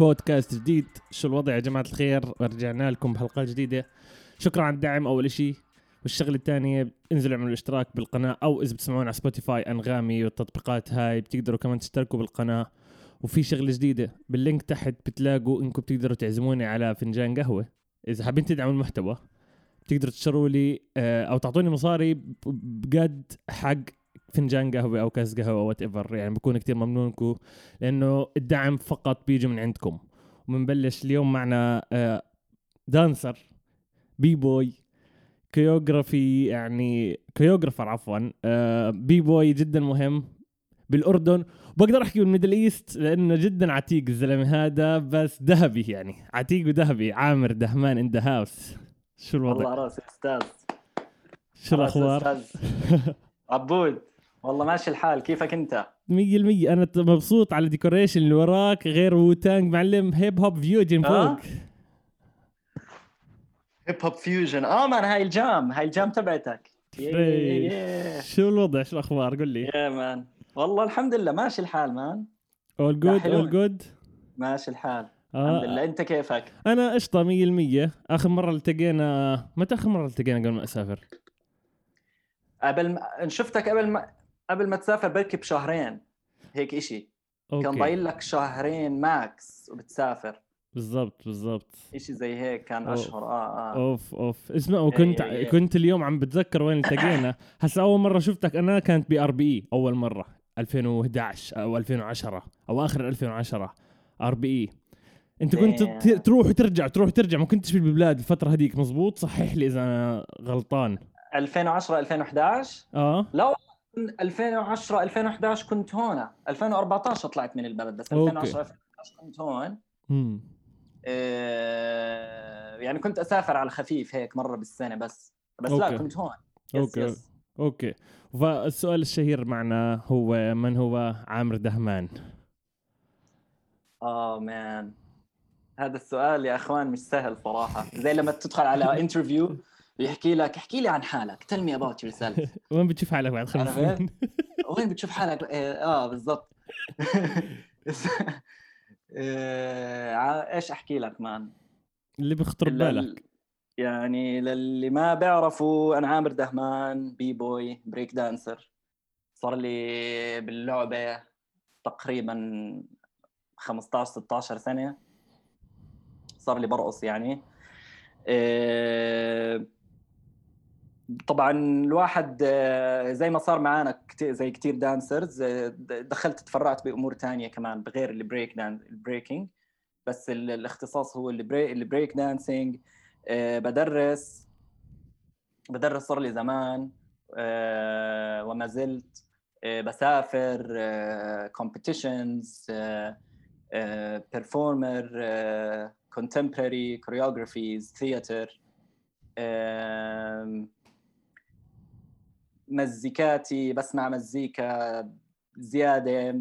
بودكاست جديد. شو الوضع يا جماعة الخير؟ رجعنا لكم بحلقات جديدة. شكرا على الدعم أول إشي. والشغلة الثانية انزلوا اعملوا الاشتراك بالقناة أو إذا بتسمعونا على Spotify أنغامي والتطبيقات هاي بتقدروا كمان تشتركوا بالقناة. وفي شغلة جديدة بال link تحت بتلاقوا إنكم بتقدروا تعزموني على فنجان قهوة. إذا حابين تدعموا المحتوى بتقدروا تشتروا لي آه، أو تعطوني مصاري بجد حق فنجان قهوة أو كاس قهوة whatever يعني بكون كتير ممنونكم لأنه الدعم فقط بيجي من عندكم. وبنبلش اليوم معنا dancer b-boy choreography يعني choreographer عفوا آه، b-boy جدا مهم بالأردن. بقدر أحكي بال Middle East لأنه جدا عتيق الزلمة هذا بس ذهبي يعني عتيق وذهبي. عامر دهمان in the house شو الوضع؟ والله راسي أستاذ. شو الأخبار؟ عبود. والله ماشي الحال. كيفك انت؟ مية المية. أنا ت- مبسوط على ال decoration اللي وراك غير Wu-Tang معلم. hip hop fusion آه؟ فوق. hip hop fusion آه man هاي ال jam. هاي ال jam تبعتك. شو الوضع؟ شو الأخبار؟ قول لي. يا man والله الحمد لله. ماشي الحال man all good. all good ماشي الحال. الحمد لله. انت كيفك؟ قشطة مية المية. آخر مرة التقينا متى آخر مرة التقينا قبل ما أسافر؟ قبل ما شفتك قبل ما قبل ما تسافر بركي بشهرين هيك إشي. كان okay. ضايل لك شهرين max وبتسافر. بالضبط بالضبط. إشي زي هيك كان أوه. أشهر آه آه. أوف أوف. اسمع وكنت إيه، إيه. كنت اليوم عم بتذكر وين التقينا. هسا أول مرة شفتك أنا كانت ب RBA أول مرة. 2011 أو 2010 أو آخر 2010 RBA أنت كنت. ت- تروح وترجع تروح وترجع. ما كنتش بالبلاد الفترة هذيك مزبوط؟ صحح لي إذا أنا غلطان. 2010 2011 آه. لا 2010 2011 كنت هون. 2014 طلعت من البلد بس okay. 2010 2011 كنت هون. امم آه، يعني كنت أسافر على الخفيف هيك مرة بالسنة بس. بس okay. لا كنت هون. yes okay. yes okay. فالسؤال الشهير معنا هو من هو عامر دهمان؟ آه man هذا السؤال يا إخوان مش سهل صراحة. زي لما تدخل على interview بيحكي لك احكي لي عن حالك. Tell me about yourself. وين بتشوف حالك بعد خمس؟ سنين؟ وين بتشوف حالك؟ آه, آه بالضبط. ع- إيش أحكي لك man؟ اللي بيخطر ببالك. يعني للي ما بيعرفوا أنا عامر دهمان b-boy break dancer صار لي باللعبة تقريبا 15 16 سنة. صار لي برقص يعني. إيه، طبعا الواحد آه، زي ما صار معانا كتير زي كتير dancers آه، د- دخلت تفرعت بأمور تانية كمان بغير ال break dan ال breaking بس ال- الاختصاص هو ال break ال break dancing بدرس. بدرس صار لي زمان آه، وما زلت بسافر competitions performer choreographies theater آم، مزيكاتي بسمع مزيكا زيادة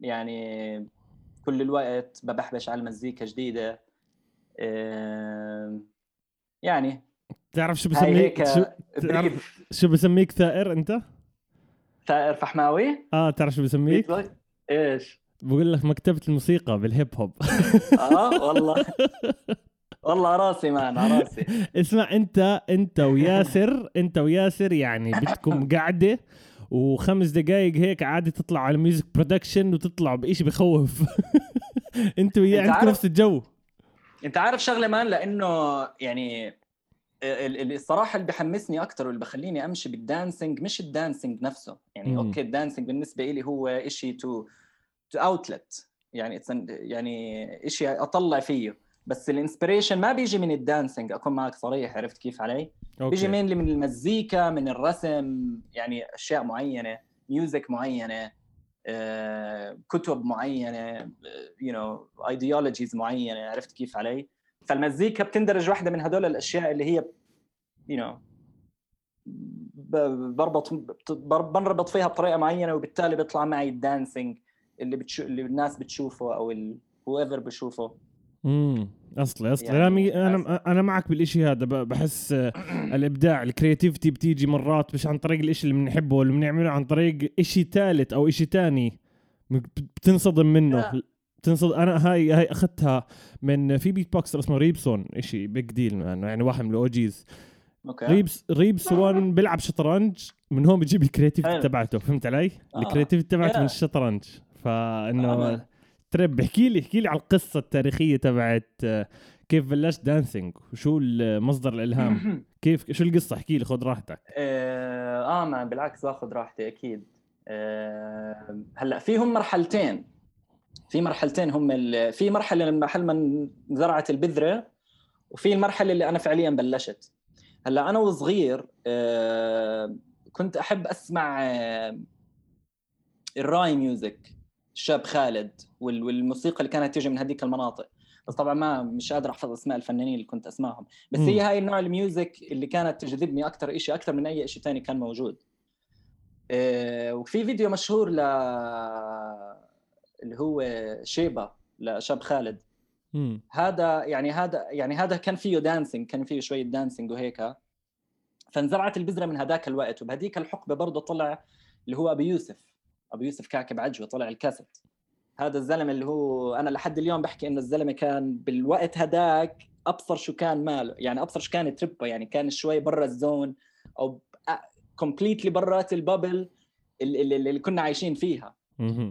يعني كل الوقت ببحبش على المزيكا جديدة آم، يعني تعرف شو بسميك شو تعرف شو بسميك ثائر أنت؟ ثائر فحماوي آه تعرف شو بسميك؟ إيش؟ بقول لك مكتبة الموسيقى بال hip hop آه والله والله راسي man راسي. اسمع انت انت وياسر انت وياسر يعني بدكم قعدة وخمس دقائق هيك عادي تطلع على music production وتطلعوا بإشي بخوف. انت وياه عندكم نفس الجو. انت عارف شغلة man؟ لأنه يعني ال- ال- الصراحة اللي بحمسني أكثر واللي بخليني أمشي بال dancing مش ال dancing نفسه. يعني مم. okay ال dancing بالنسبة لي هو شيء to to outlet يعني يعني شيء أطلع فيه. بس ال inspiration ما بيجي من ال dancing أكون معك صريح عرفت كيف علي؟ بيجي okay مين من المزيكا من الرسم يعني أشياء معينة music معينة آه، كتب معينة you know ideologies معينة عرفت كيف علي؟ فالمزيكا بتندرج واحدة من هدول الأشياء اللي هي you know بربط بنربط فيها بطريقة معينة وبالتالي بيطلع معي ال dancing اللي بتشو اللي الناس بتشوفه or however بشوفه امم أصلي أصلي يعني بس- أنا أنا معك بالإشي هذا ب- بحس آه، الإبداع ال creativity بتيجي مرات مش عن طريق الإشي اللي بنحبه واللي بنعمله عن طريق إشي ثالث أو إشي تاني بتنصدم منه لا. تنصد أنا هاي هاي أخذتها من في beatboxer اسمه ريبسون شيء big deal يعني واحد من ال OGs okay ريبس ريبس 1 بيلعب شطرنج من هون بيجيب ال creativity. تبعته فهمت علي؟ آه. ال creativity تبعته من. الشطرنج فإنه آه. ترب احكي لي احكي لي على القصة التاريخية تبعت آه، كيف بلشت dancing وشو مصدر الإلهام؟ كيف شو القصة؟ احكي لي خذ راحتك. آه ما بالعكس باخذ راحتي أكيد. آه هلأ فيهم مرحلتين. في مرحلتين هم ال- في مرحلة لما محل ما زرعت البذرة وفي المرحلة اللي أنا فعليا بلشت. هلأ أنا وصغير آه كنت أحب أسمع آه الراي music الشاب خالد وال- والموسيقى اللي كانت تيجي من هذيك المناطق. بس طبعا ما مش قادر أحفظ أسماء الفنانين اللي كنت أسمعهم. بس. هي هاي النوع ال music اللي كانت تجذبني أكثر شيء أكثر من أي شيء ثاني كان موجود. آه، وفي فيديو مشهور ل اللي هو شيبا للشاب خالد. هذا يعني هذا يعني هذا كان فيه dancing كان فيه شوية dancing وهيك. فانزرعت البذرة من هذاك الوقت وبهذيك الحقبة برضه طلع اللي هو ابو يوسف. أبو يوسف كعكب عجوه طلع الكاسيت. هذا الزلمة اللي هو أنا لحد اليوم بحكي إنه الزلمة كان بالوقت هذاك أبصر شو كان ماله يعني أبصر شو كان تربه يعني كان شوي برا ال zone or completely برات ال bubble اللي, اللي, اللي كنا عايشين فيها.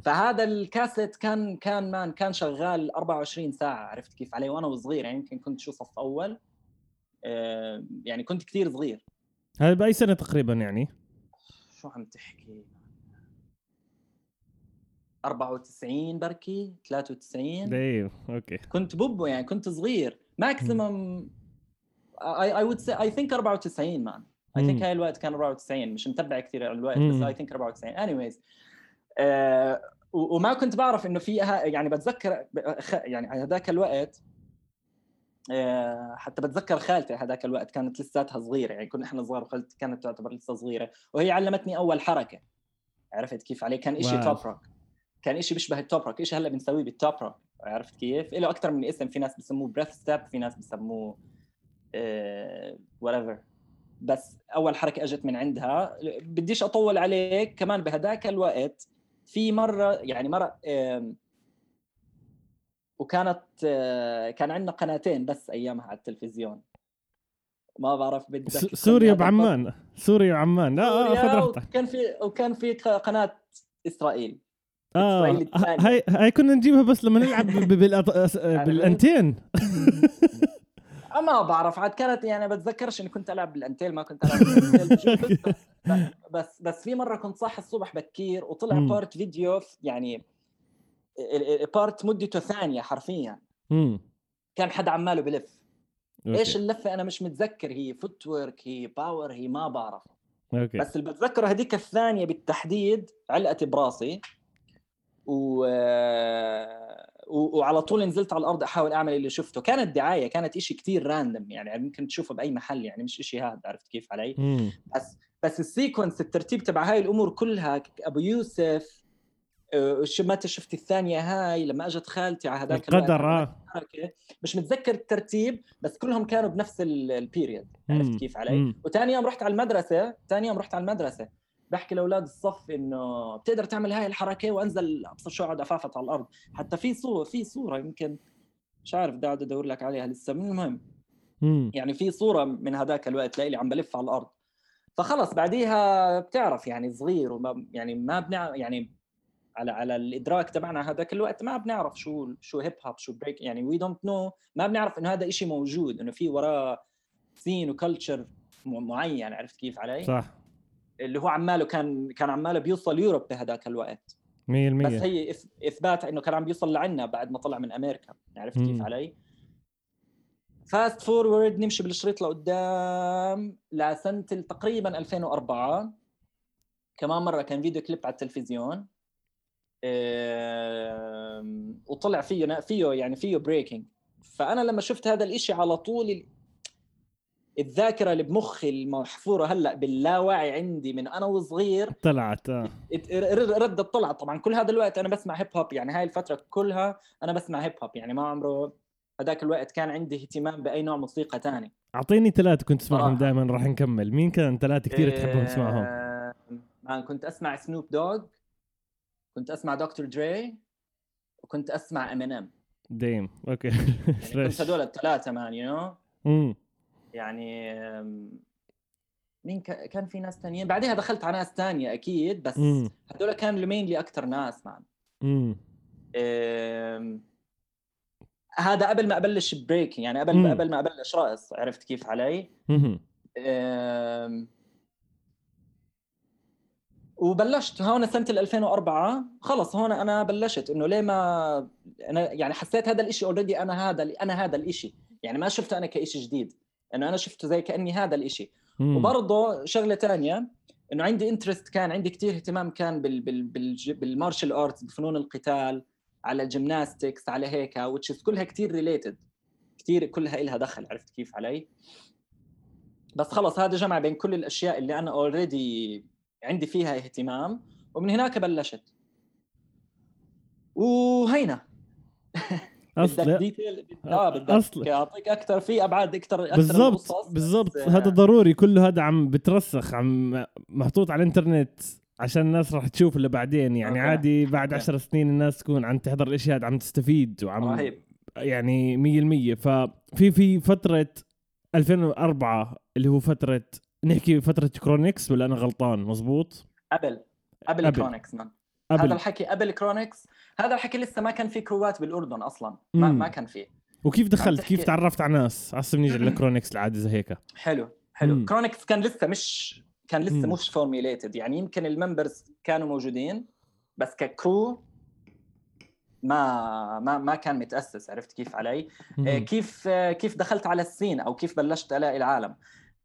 فهذا الكاسيت كان كان man كان شغال 24 ساعة عرفت كيف؟ علي وأنا وصغير يعني يمكن كنت شو صف أول. آه، يعني كنت كثير صغير. هذا بأي سنة تقريبا يعني؟ شو عم تحكي؟ 94 بركي 93 أيوه okay. كنت بوبو يعني كنت صغير. maximum I I would I think 94 man I think. هاي الوقت كان 94 مش متبع كثير الوقت مم. بس I think 94 anyways آه و- وما كنت بعرف إنه في يعني بتذكر يعني هذاك الوقت آه، حتى بتذكر خالتي هذاك الوقت كانت لساتها صغيرة. يعني كنا إحنا صغار وخالتي كانت تعتبر لسه صغيرة وهي علمتني أول حركة. عرفت كيف علي؟ كان شيء. top rock كان شيء بيشبه ال top rock شيء هلأ بنسويه بال top rock عرفت كيف؟ له أكثر من اسم في ناس بسموه breath step في ناس بسموه whatever بس أول حركة أجت من عندها بديش أطول عليك كمان بهداك الوقت. في مرة يعني مرة وكانت آه، كان عندنا قناتين بس أيامها على التلفزيون. ما بعرف بدك سوريا بعمان سوريا وعمان لا آه، سوريا خذ راحتك. وكان في وكان في قناة إسرائيل. آه. هاي هاي كنا نجيبها بس لما نلعب بالأنتين. ما بعرف. عاد كانت يعني بتذكرش إني كنت ألعب بالأنتين ما كنت ألعب بالأنتين بس- بس في مرة كنت صاحي الصبح بكير وطلع مم. part فيديو يعني part مدته ثانية حرفيا. كان حد عماله بلف. okay. إيش اللفة أنا مش متذكر. هي footwork هي power هي ما بعرف. okay. بس اللي بتذكره هذيك الثانية بالتحديد علقت براسي. و... وعلى طول نزلت على الأرض أحاول أعمل اللي شفته. كانت دعاية كانت إشي كتير random يعني ممكن تشوفه بأي محل يعني مش إشي هذا عرفت كيف علي؟ امم بس بس ال sequence الترتيب تبع هاي الأمور كلها أبو يوسف آه، شو متى شفت الثانية هاي؟ لما أجت خالتي على هذاك القدر الحركة. مش متذكر الترتيب بس كلهم كانوا بنفس ال- ال period مم. عرفت كيف علي؟ مم. وثاني يوم رحت على المدرسة ثاني يوم رحت على المدرسة. بحكي لأولاد الصف إنه بتقدر تعمل هاي الحركة وأنزل ابصر شو اقعد افافت على الأرض. حتى في صوره في صورة يمكن مش عارف اقعد ادور لك عليها لسه من المهم يعني في صورة من هذاك الوقت لإلي عم بلف على الأرض. فخلص بعديها بتعرف يعني صغير وما يعني ما بنع يعني على على الإدراك تبعنا هذاك الوقت ما بنعرف شو شو hip hop شو break يعني we don't know ما بنعرف إنه هذا إشي موجود إنه في وراه scene و culture معين عرفت كيف علي؟ صح. اللي هو عماله كان كان عماله بيوصل Europe بهذاك الوقت. 100% بس هي إثبات إنه كان عم بيوصل لعنا بعد ما طلع من أمريكا. عرفت كيف. علي؟ fast forward نمشي بالشريط لقدام لسنه تقريبا 2004 كمان مرة كان فيديو كليب على التلفزيون. وطلع فيه فيه يعني فيه breaking فأنا لما شفت هذا الإشي على طول الذاكرة اللي بمخي المحفورة هلأ باللاوعي عندي من أنا وصغير طلعت آه. ردت طلعت طبعا كل هذا الوقت أنا بسمع هيب هوب يعني هاي الفترة كلها أنا بسمع هيب هوب يعني ما عمره هذاك الوقت كان عندي اهتمام بأي نوع موسيقى ثاني أعطيني ثلاثة كنت تسمعهم. دائما راح نكمل. مين كان ثلاثة كثير تحبهم تسمعهم؟ آه، كنت أسمع سنوب دوغ كنت أسمع Dr. Dre وكنت أسمع Eminem damn okay يعني كنت هدول الثلاثة man you know يعني مين كا- كان في ناس تانيين. بعدها دخلت على ناس تانية أكيد بس هدول كانوا ال mainly أكثر ناس man امم أم، هذا قبل ما أبلش breaking يعني قبل مم. قبل ما أبلش رقص عرفت كيف علي؟ أم، وبلشت هون سنة ال 2004 خلص هون أنا بلشت إنه ليه ما أنا يعني حسيت هذا الإشي already أنا هذا أنا هذا الإشي. يعني ما شفته أنا كإشي جديد. إنه أنا شفته زي كأني هذا الإشي. وبرضه شغلة تانية إنه عندي interest كان عندي كتير اهتمام كان بال بال بال بال martial arts بفنون القتال على ال gymnastics على هيك إشيا كلها كتير related كتير كلها إلها دخل عرفت كيف علي؟ بس خلص هذا جمع بين كل الأشياء اللي أنا already عندي فيها اهتمام ومن هناك بلشت. وهينا. أصلا detail آه بدك أصل- اعطيك أكثر في أبعاد أكثر بالضبط بالضبط بس، هذا آه، ضروري كله هذا عم بترسخ عم محطوط على الإنترنت عشان الناس راح تشوف اللي بعدين. يعني okay. عادي بعد okay. عشر سنين الناس تكون عم تحضر الأشياء هذا عم تستفيد وعم رهيب يعني مية المية ففي في فترة 2004 اللي هو فترة نحكي فترة كرونيكس ولا أنا غلطان؟ مزبوط قبل قبل. كرونكس man هذا الحكي قبل كرونكس هذا الحكي لسه ما كان في crew ات بالأردن أصلا. ما, مم. ما كان في وكيف دخلت؟ كيف تعرفت على ناس؟ عصر نيجي لكرونيكس العادي زي هيك. حلو حلو. مم. كرونكس كان لسه مش كان لسه مم. مش formulated يعني يمكن ال members كانوا موجودين بس ك crew ما ما ما كان متأسس. عرفت كيف علي؟ آه، كيف كيف دخلت على ال scene أو كيف بلشت ألاقي العالم.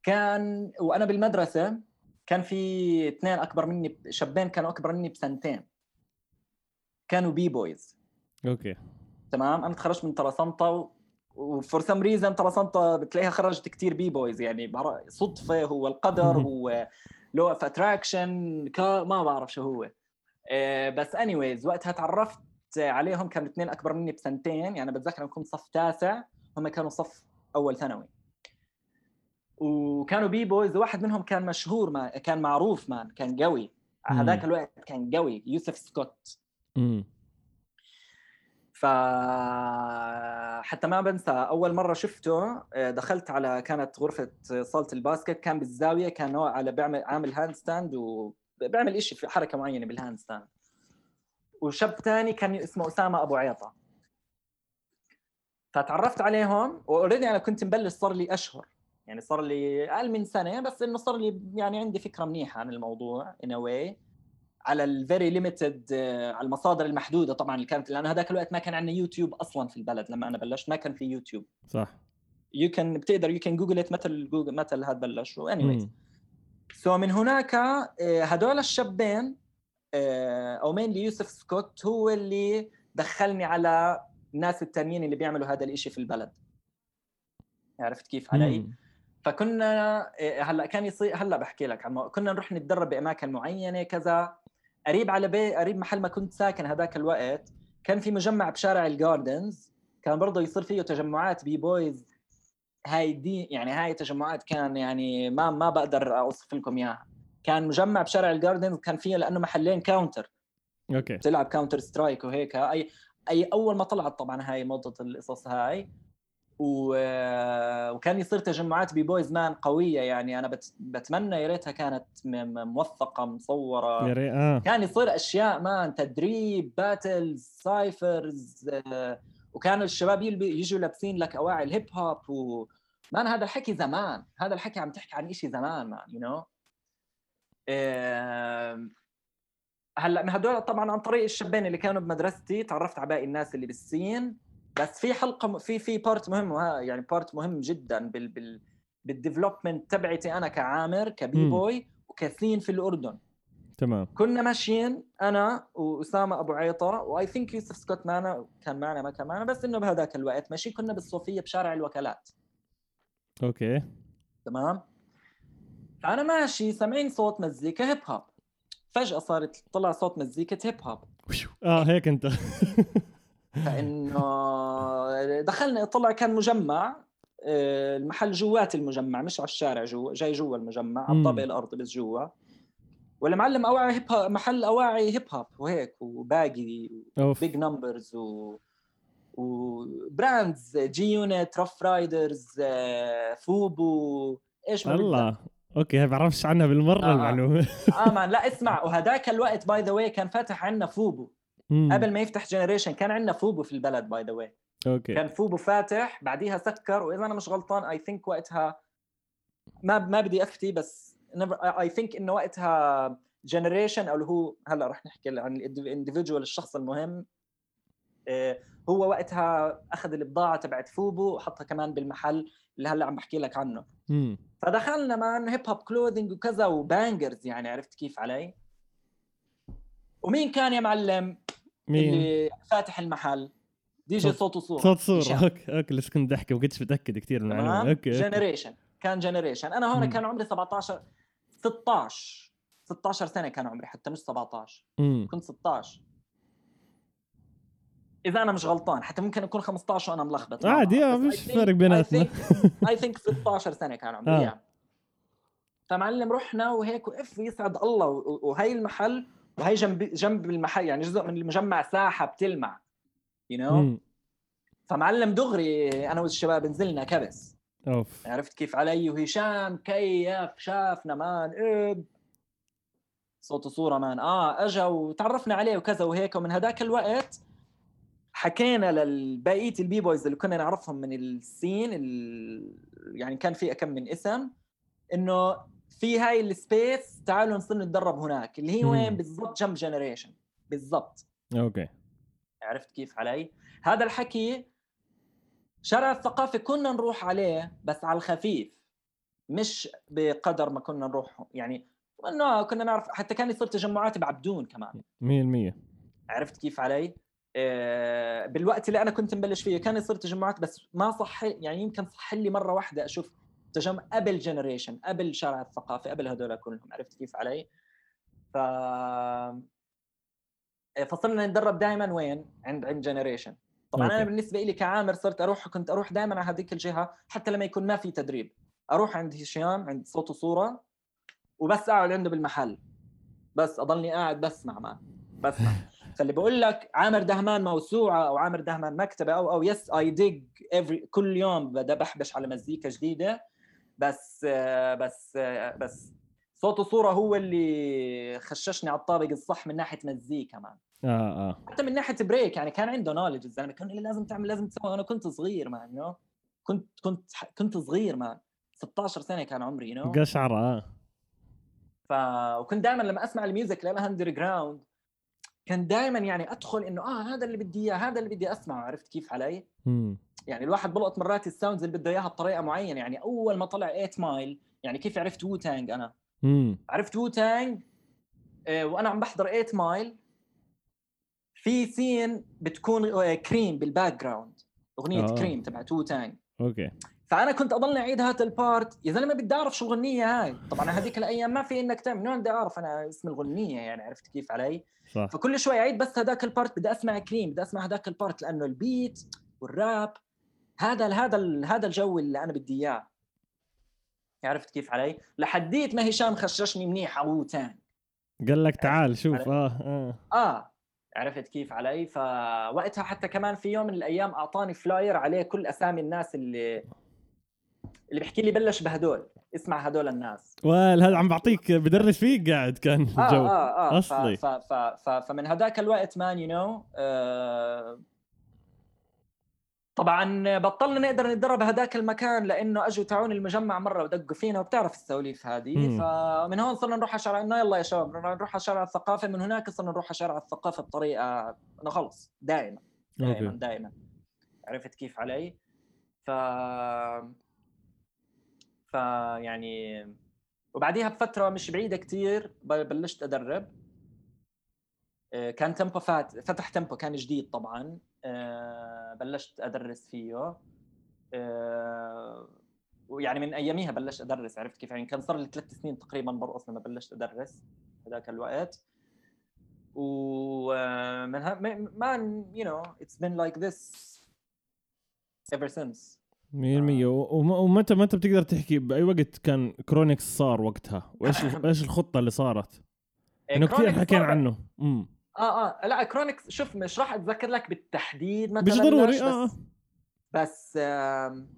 كان وأنا بالمدرسة كان في اثنين أكبر مني شابين كانوا أكبر مني بسنتين. كانوا b-boys. okay. تمام؟ أنا تخرجت من تراسنطا و for some reason تراسنطا بتلاقيها خرجت كتير b-boys يعني صدفة هو القدر. هو law of attraction ما بعرف شو هو. آه، بس anyways وقتها تعرفت عليهم كانوا اثنين أكبر مني بسنتين يعني بتذكر أنا كنت صف تاسع هم كانوا صف أول ثانوي. وكانوا b-boys واحد منهم كان مشهور ما كان معروف man كان قوي. هذاك الوقت كان قوي يوسف سكوت. ف حتى ما بنسى أول مرة شفته آه، دخلت على كانت غرفة صالة ال basket كان بالزاوية كان هو على بيعمل عامل handstand وبيعمل شيء في حركة معينة بال handstand وشاب ثاني كان اسمه أسامة أبو عيطة. فتعرفت عليهم و already أنا كنت مبلش صار لي أشهر. يعني صار لي أقل من سنة بس إنه صار لي يعني عندي فكرة منيحة عن الموضوع in a way على ال very limited على المصادر المحدودة طبعا اللي كانت لأنه هذاك الوقت ما كان عندنا يوتيوب أصلا في البلد لما أنا بلشت ما كان في يوتيوب صح you can بتقدر you can Google متى جوجل متى هذا بلش anyway. So من هناك آه، هدول الشابين آه، أو mainly يوسف سكوت هو اللي دخلني على الناس التانيين اللي بيعملوا هذا الإشي في البلد عرفت كيف علي؟ مم. فكنا آه، هلا كان يصير هلا بحكي لك عن كنا نروح نتدرب بأماكن معينة كذا قريب على بي قريب محل ما كنت ساكن هذاك الوقت كان في مجمع بشارع الجاردنز كان برضه يصير فيه تجمعات b-boys هاي دي يعني هاي تجمعات كان يعني ما ما بقدر أوصف لكم إياها. كان مجمع بشارع الجاردنز كان فيه لأنه محلين Counter okay. تلعب Counter Strike وهيك. اي أي أول ما طلعت طبعا هاي موضة القصص هاي. و... وكان يصير تجمعات b-boys man قوية يعني. أنا بت... بتمنى يا ريتها كانت موثقة مصورة. يا ريت آه. كان يصير أشياء man تدريب battles cyphers آه، وكانوا الشباب يلبي يجوا لابسين لك أواعي ال hip hop و man هذا الحكي زمان. هذا الحكي عم تحكي عن شيء زمان man you know هلأ من هدول طبعا عن طريق الشابين اللي كانوا بمدرستي تعرفت على باقي الناس اللي بال scene. بس في حلقة في في part مهم يعني part مهم جدا بال بال بال development تبعتي أنا كعامر ك b-boy وك scene في الأردن. تمام. كنا ماشيين أنا وأسامة أبو عيطة و I think يوسف سكوت معنا كان معنا ما كان معنا بس إنه بهذاك الوقت ماشيين كنا بالصوفية بشارع الوكالات. Okay. تمام؟ فأنا ماشي سامعين صوت مزيكا hip hop فجأة صارت طلع صوت مزيكا هيب هوب آه هيك أنت. فإنه دخلنا طلع كان مجمع آه، المحل جوات المجمع مش على الشارع جوا جاي جوا المجمع على مم. طابق الأرض بس جوا ولا معلم أواعي hip hop محل أواعي hip hop وهيك و baggy big numbers و و brands G-Unit Ruff Ryders FUBU إيش. الله okay ما بعرفش عنها بالمرة آه. المعلومة آه man لا اسمع وهداك الوقت by the way كان فاتح عندنا FUBU مم. قبل ما يفتح Generation. كان عندنا FUBU في البلد by the way okay. كان FUBU فاتح بعديها سكر وإذا أنا مش غلطان I think وقتها ما ما بدي أفتي بس I think إنه وقتها Generation أو اللي هو هلأ رح نحكي عن ال individual الشخص المهم آه، هو وقتها أخذ البضاعة تبعت FUBU وحطها كمان بالمحل اللي هلأ عم بحكي لك عنه. مم. فدخلنا man hip hop clothing وكذا و bangers يعني عرفت كيف علي؟ ومين كان يا معلم؟ مين؟ اللي فاتح المحل. دي جي صوت- وصوره صوت هشام. okay okay لسه كنت احكي ما كنتش متأكد كثير من المعلومة. أوكي جنريشن كان جنريشن أنا هون. كان عمري 17 16 16 سنة كان عمري حتى مش 17 مم. كنت 16 إذا أنا مش غلطان حتى ممكن أكون 15 وأنا ملخبط. عادي آه، مش فرق بيناتنا. I think 16 سنة كان عمري آه. آه. فمعلم رحنا وهيك وإف يسعد الله وهي المحل وهي جنب جنب المحل يعني جزء من المجمع ساحة بتلمع you you know? مم. فمعلم دغري أنا والشباب نزلنا كبس. أوف. عرفت كيف علي وهشام؟ كيف شافنا man؟ اب صوت وصورة man. آه أجا وتعرفنا عليه وكذا وهيك ومن هذاك الوقت حكينا للبقية ال b-boys اللي كنا نعرفهم من ال scene ال... يعني كان في كم من اسم إنه في هاي ال space تعالوا نصير نتدرب هناك اللي هي. وين بالضبط جنب Generation بالضبط okay عرفت كيف علي؟ هذا الحكي شارع الثقافة كنا نروح عليه بس على الخفيف مش بقدر ما كنا نروح يعني إنه كنا نعرف حتى كان يصير تجمعات بعبدون كمان 100% عرفت كيف علي؟ آه، بالوقت اللي أنا كنت مبلش فيه كان يصير تجمعات بس ما صح يعني يمكن صح لي مرة واحدة أشوف تجمع قبل Generation قبل شارع الثقافة قبل هدول كلهم عرفت كيف علي؟ ف فصرنا نتدرب دائما وين؟ عند عند Generation طبعا أنا. بالنسبة لي كعامر صرت أروح كنت أروح دائما على هذيك الجهة حتى لما يكون ما في تدريب أروح عند هشام عند صوت وصورة وبس أقعد عنده بالمحل بس أضلني قاعد بسمع ما بسمع فاللي بقول لك عامر دهمان موسوعة أو عامر دهمان مكتبة أو oh yes I dig كل يوم بحبش على مزيكا جديدة بس بس بس صوت وصورة هو اللي خششني على الطابق الصح من ناحية مزيكا man آه آه حتى من ناحية break يعني كان عنده knowledge الزلمة كان لي لازم تعمل لازم تسوي أنا كنت صغير man you? كنت كنت كنت صغير man 16 سنة كان عمري you know? قشعر آه ف وكنت دائما لما أسمع ال music ال underground كان دائما يعني أدخل إنه آه هذا اللي بدي إياه هذا اللي بدي أسمعه عرفت كيف علي؟ مم. يعني الواحد بلقط مرات ال sounds اللي بده إياها بطريقة معينة. يعني أول ما طلع 8 Mile يعني كيف عرفت Wu-Tang أنا؟ مم. عرفت Wu-Tang آه، وأنا عم بحضر 8 Mile في scene بتكون C.R.E.A.M. بال background أغنية. آه. C.R.E.A.M. تبعت Wu-Tang okay. فأنا كنت أضلني أعيد هذا ال part يا زلمة بدي أعرف شو الغنية هاي. طبعا هذيك الأيام ما في إنك تعمل من بدي أعرف أنا اسم الغنية؟ يعني عرفت كيف علي؟ صح. فكل شوي أعيد بس هذاك ال part بدي أسمع C.R.E.A.M. بدي أسمع هذاك ال part لأنه ال beat وال rap هذا هذا هذا الجو اللي أنا بدي إياه. عرفت كيف علي؟ لحديت ما هشام خششني منيح Wu-Tang قال لك تعال شوف؟ آه آه. آه. عرفت كيف علي؟ فوقتها حتى كمان في يوم من الأيام أعطاني flyer عليه كل أسامي الناس اللي اللي بيحكي لي بلش بهدول. اسمع هدول الناس. وال هذا عم بعطيك بدرس فيك قاعد كان آه الجو. آه آه. ف أصلي. ف ف ف فمن هذاك الوقت man you know طبعا بطلنا نقدر نتدرب هذاك المكان لأنه أجوا تعون المجمع مرة ودقوا فينا وبتعرف السواليف هذه. فمن هون صرنا نروح على شارع إنه يلا يا شباب نروح على شارع الثقافة من هناك صرنا نروح على شارع الثقافة بطريقة إنه خلص دائما دائما دائما. عرفت كيف علي؟ ف ف يعني وبعديها بفترة مش بعيدة كتير ب- بلشت أدرب. آه، كان تمبو فات فتح تمبو كان جديد طبعا. بلشت أدرس فيه. ويعني من أياميها بلشت أدرس عرفت كيف؟ يعني كان صار لي ثلاث سنين تقريبا برقص لما بلشت أدرس هذاك الوقت. ومن ها man you know it's been like this ever since. 100% وم- ومتى متى بتقدر تحكي بأي وقت كان Chronics صار وقتها؟ وإيش إيش الخطة اللي صارت؟ إنه كثير حكينا عنه. امم آه آه. لأ Chronics شوف مش راح أتذكر لك بالتحديد متى مش ضروري آه بس بس آم،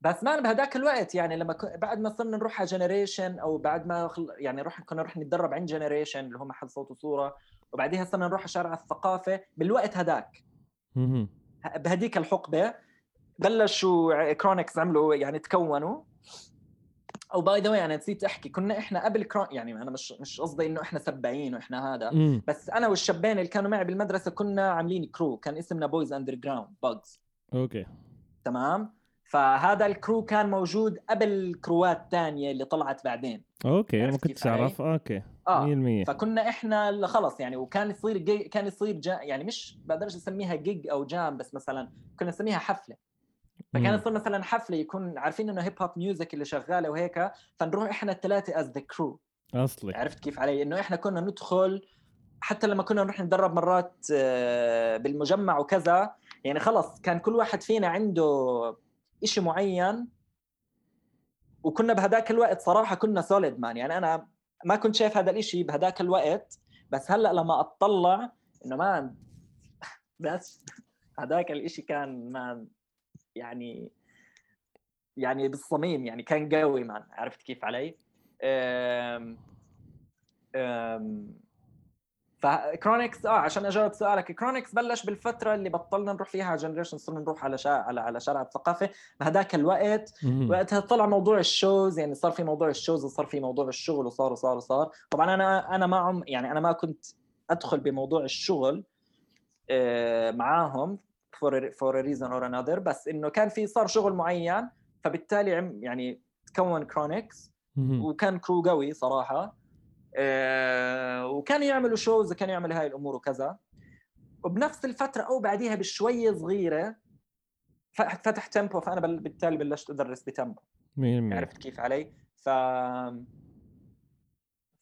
بس ما بهداك الوقت. يعني لما ك... بعد ما صرنا نروح على Generation أو بعد ما خل... يعني روح كنا نروح نتدرب عند Generation اللي هو محل صوت وصورة وبعديها صرنا نروح على شارع الثقافة. بالوقت هداك. بهديك الحقبة. بلشوا Chronics عملوا يعني تكونوا. oh by the أنا نسيت أحكي. كنا إحنا قبل Chron يعني أنا مش مش قصدي إنه إحنا سبعين وإحنا هذا. مم. بس أنا والشبين اللي كانوا معي بالمدرسة كنا عاملين crew كان اسمنا Boys Underground Bugs okay. تمام؟ فهذا ال crew كان موجود قبل crewات تانية اللي طلعت بعدين. okay ما عرفت كنت كيف علي؟ أعرف. okay. 100% آه فكنا إحنا خلص يعني وكان يصير je كان يصير ja يعني مش بقدرش أسميها جيج أو jam بس مثلا كنا نسميها حفلة. فكان. يصير مثلا حفلة يكون عارفين إنه hip hop music اللي شغالة وهيك فنروح إحنا الثلاثه as the crew أصلي. عرفت كيف علي؟ إنه إحنا كنا ندخل حتى لما كنا نروح نتدرب مرات آه، بالمجمع وكذا يعني خلص كان كل واحد فينا عنده إشي معين وكنا بهداك الوقت صراحة كنا solid man يعني أنا ما كنت شايف هذا الإشي بهداك الوقت بس هلأ لما أطلع إنه man بس هذاك الإشي كان man يعني يعني بالصميم يعني كان قوي man عرفت كيف علي؟ أم أم ف Chronics آه عشان أجاوب سؤالك. Chronics بلش بالفترة اللي بطلنا نروح فيها على Generation صرنا نروح على شا... على على شارع الثقافة. بهذاك الوقت. وقتها طلع موضوع ال shows يعني صار في موضوع ال shows وصار في موضوع الشغل وصار وصار وصار. طبعا أنا أنا ما عم يعني أنا ما كنت أدخل بموضوع الشغل آه، معاهم. For a reason or another بس إنه كان في صار شغل معين فبالتالي عم يعني تكون Chronics. وكان crew قوي صراحة. آه، وكانوا يعملوا shows وكانوا يعملوا هاي الأمور وكذا. وبنفس الفترة أو بعديها بشوية صغيرة فتح Tempo فأنا بالتالي بلشت أدرس ب Tempo 100% عرفت كيف علي؟ ف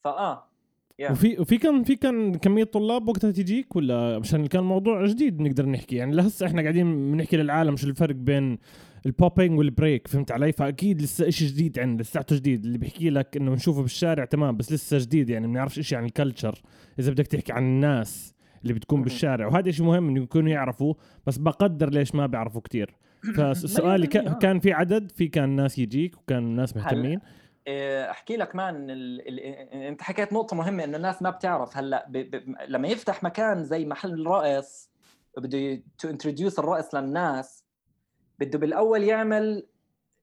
فآه. yeah. وفي وفي كان في كان كمية طلاب وقتها تجيك ولا؟ عشان كان موضوع جديد بنقدر نحكي. يعني لهسه إحنا قاعدين بنحكي للعالم شو الفرق بين ال popping وال break فهمت علي؟ فأكيد لسه إشي جديد عندنا لساته جديد. اللي بيحكي لك إنه بنشوفه بالشارع تمام بس لسه جديد. يعني بنعرفش إشي عن ال culture إذا بدك تحكي عن الناس اللي بتكون. بالشارع. وهذا شيء مهم إنه يكونوا يعرفوا بس بقدر ليش ما بيعرفوا كتير. فسؤالي كان في عدد في كان ناس يجيك وكان ناس مهتمين. أحكي لك man ال... ال... أنت حكيت نقطة مهمة انه الناس ما بتعرف هلأ ب... ب... لما يفتح مكان زي محل رقص بده to introduce الرقص للناس بده بالأول يعمل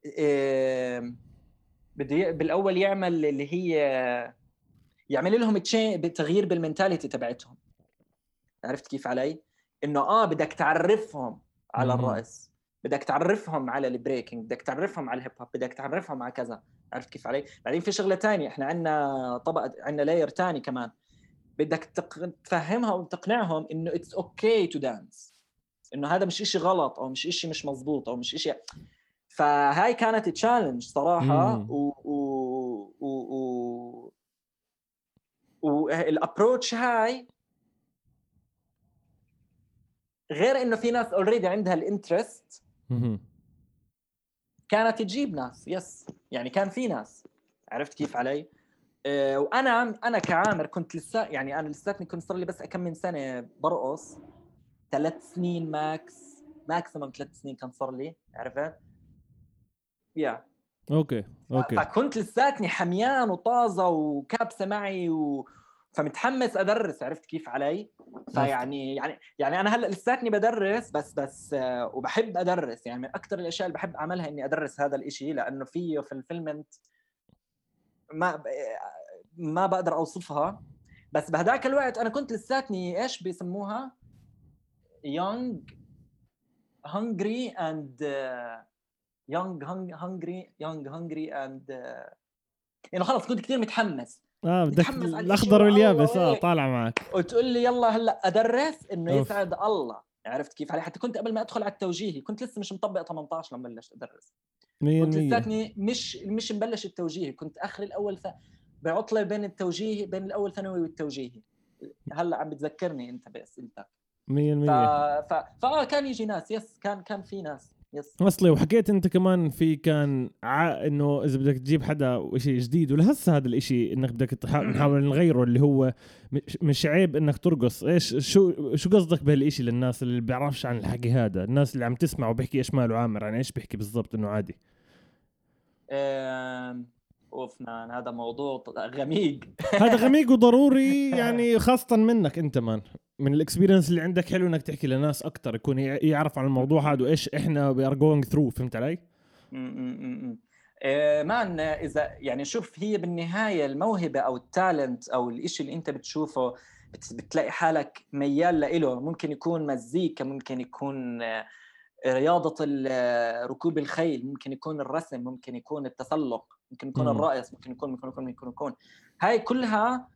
إيه... بده ي... بالأول يعمل اللي هي يعمل لهم. تغيير بال mentality تبعتهم عرفت كيف علي؟ إنه آه بدك تعرفهم على. الرقص بدك تعرفهم على ال breaking بدك تعرفهم على ال hip hop بدك تعرفهم على كذا عرفت كيف علي؟ بعدين في شغلة تانية إحنا عندنا طبقه عندنا layer تاني كمان بدك. تفهمها وتقنعهم إنه it's okay to dance إنه هذا مش إشي غلط أو مش إشي مش مزبوط أو مش إشي فهاي كانت challenge صراحة مم. و و و, و... وال approach هاي غير إنه في ناس already عندها ال interest. كانت تجيب ناس yes. يعني كان في ناس. عرفت كيف علي؟ آه، وأنا أنا كعامر كنت لسه يعني أنا لساتني كنت صار لي بس كم من سنة برقص. ثلاث سنين max maximum ثلاث سنين كان صار لي عرفت؟ yeah okay okay. فكنت لساتني حميان وطازة وكابسة معي و... فمتحمس أدرس عرفت كيف علي؟ فيعني يعني يعني أنا هلأ لساتني بدرس بس بس آه، وبحب أدرس يعني من أكثر الأشياء اللي بحب أعملها إني أدرس هذا الإشي لأنه فيه في fulfillment ما ب- ما بقدر أوصفها بس بهداك الوقت أنا كنت لساتني إيش بيسموها؟ هungry and يونج هungry يونج هungry and آه، يعني خلص كنت كثير متحمس آه بدك الأخضر واليابس. آه وهيك. طالع معك. وتقول لي يلا هلأ أدرس إنه. يسعد الله. عرفت كيف؟ علي حتى كنت قبل ما أدخل على التوجيهي كنت لسه مش مطبق 18 لما بلشت أدرس. 100% كنت لساتني مش مش مبلش التوجيهي. كنت آخر الأول ث... بعطلة بين التوجيهي بين الأول ثانوي والتوجيهي. هلأ عم بتذكرني أنت باسئلتك 100% ف... ف... فآه كان يجي ناس يس كان كان في ناس. يس. أصلي وحكيت أنت كمان في كان ع... إنه إذا بدك تجيب حدا شيء جديد ولهسه هذا الإشي إنك بدك تح... نحاول نغيره اللي هو مش- مش عيب إنك ترقص. إيش؟ شو شو قصدك بهالإشي للناس اللي بيعرفش عن الحكي هذا؟ الناس اللي عم تسمع وبيحكي إيش ماله عامر عن إيش بيحكي بالضبط إنه عادي؟ آم، اوف man هذا موضوع غميق. هذا غميق وضروري يعني خاصة منك أنت man. من ال experience اللي عندك حلو إنك تحكي لناس أكثر يكون يع- يعرف عن الموضوع هذا وإيش إحنا we are going through فهمت علي؟ آه، man إذا يعني شوف هي بالنهاية الموهبة أو ال talent أو الإشي اللي أنت بتشوفه بت- بتلاقي حالك ميال له ممكن يكون مزيكا ممكن يكون آه، رياضة آه، ركوب الخيل ممكن يكون الرسم ممكن يكون التسلق ممكن يكون. الرقص ممكن يكون ممكن يكون ممكن يكون هاي كلها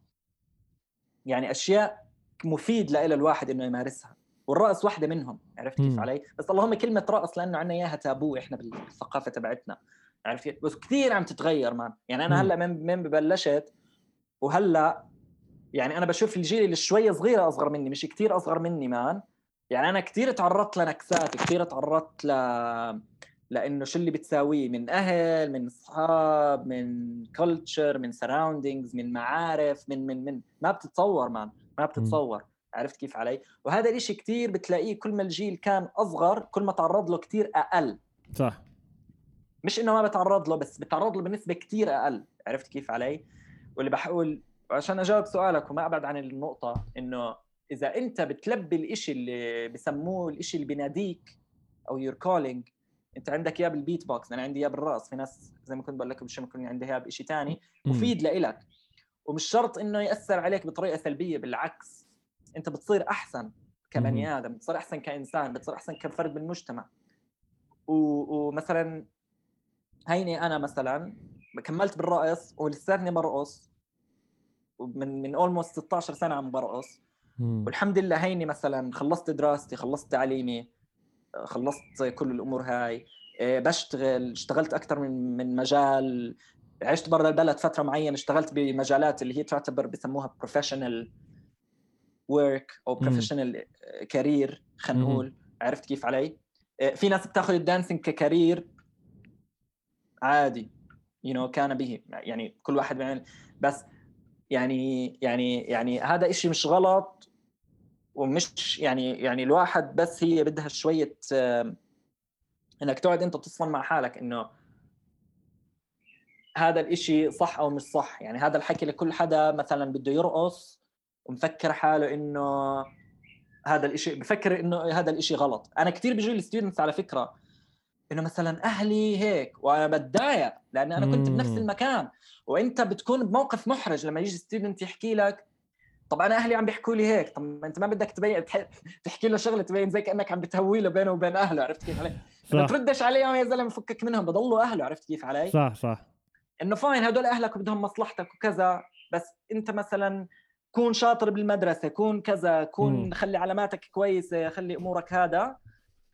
يعني أشياء مفيد لإله الواحد إنه يمارسها والرقص واحدة منهم عرفت كيف. علي بس اللهم كلمة رقص لأنه عندنا إياها تابو إحنا بالثقافة تبعتنا عرفت بس كثير عم تتغير مان يعني أنا. هلأ من من ببلشت وهلأ يعني أنا بشوف الجيل اللي شوي صغيرة أصغر مني مش كثير أصغر مني مان يعني أنا كثير تعرضت لنكسات كثير تعرضت ل لإنه شو اللي بتساويه؟ من أهل من اصحاب من culture من surroundings من معارف من من من. ما بتتصور man ما بتتصور. عرفت كيف علي؟ وهذا الإشي كثير بتلاقيه كل ما الجيل كان أصغر كل ما تعرض له كثير أقل. صح. مش إنه ما بتعرض له بس بتعرض له بنسبة كثير أقل. عرفت كيف علي؟ واللي بحاول عشان أجاوب سؤالك وما أبعد عن النقطة إنه إذا أنت بتلبي الإشي اللي بسموه الإشي اللي بيناديك أو your calling أنت عندك إياه بالبيت بوكس أنا عندي إياه بالرأس في ناس زي ما كنت بقول لك مش ممكن عندي إياه بشيء ثاني. مفيد لإلك ومش شرط إنه يأثر عليك بطريقة سلبية بالعكس أنت بتصير أحسن. كبني آدم بتصير أحسن كإنسان بتصير أحسن كفرد بالمجتمع و- ومثلا هيني أنا مثلا كملت بالرقص ولساتني برقص من من almost 16 سنة عم برقص. والحمد لله هيني مثلا خلصت دراستي خلصت تعليمي خلصت كل الأمور هاي إيه، بشتغل اشتغلت أكثر من من مجال عشت برا البلد فترة معينة اشتغلت بمجالات اللي هي تعتبر بسموها professional work أو. professional career خلينا. نقول عرفت كيف علي؟ إيه، في ناس بتاخذ ال dancing ك career عادي you you know, كان به يعني كل واحد بيعمل بس يعني يعني يعني هذا إشي مش غلط ومش يعني يعني الواحد بس هي بدها شوية إنك تقعد أنت تصفن مع حالك إنه هذا الإشي صح أو مش صح. يعني هذا الحكي لكل حدا مثلا بده يرقص ومفكر حاله إنه هذا الإشي بفكر إنه هذا الإشي غلط. أنا كثير بيجي لي students على فكرة إنه مثلا أهلي هيك وأنا بتضايق لأن أنا كنت بنفس. المكان وأنت بتكون بموقف محرج لما يجي student يحكي لك طب أنا أهلي عم بيحكوا لي هيك طب ما أنت ما بدك تبين تح- تحكي له شغلة تبين زي كأنك عم بتهوي له بينه وبين أهله عرفت كيف علي؟ ما تردش عليهم يا زلمة فكك منهم بضلوا أهله عرفت كيف علي؟ صح صح إنه fine هدول أهلك وبدهم مصلحتك وكذا بس أنت مثلا كون شاطر بالمدرسة كون كذا مم. كون خلي علاماتك كويسة خلي أمورك هذا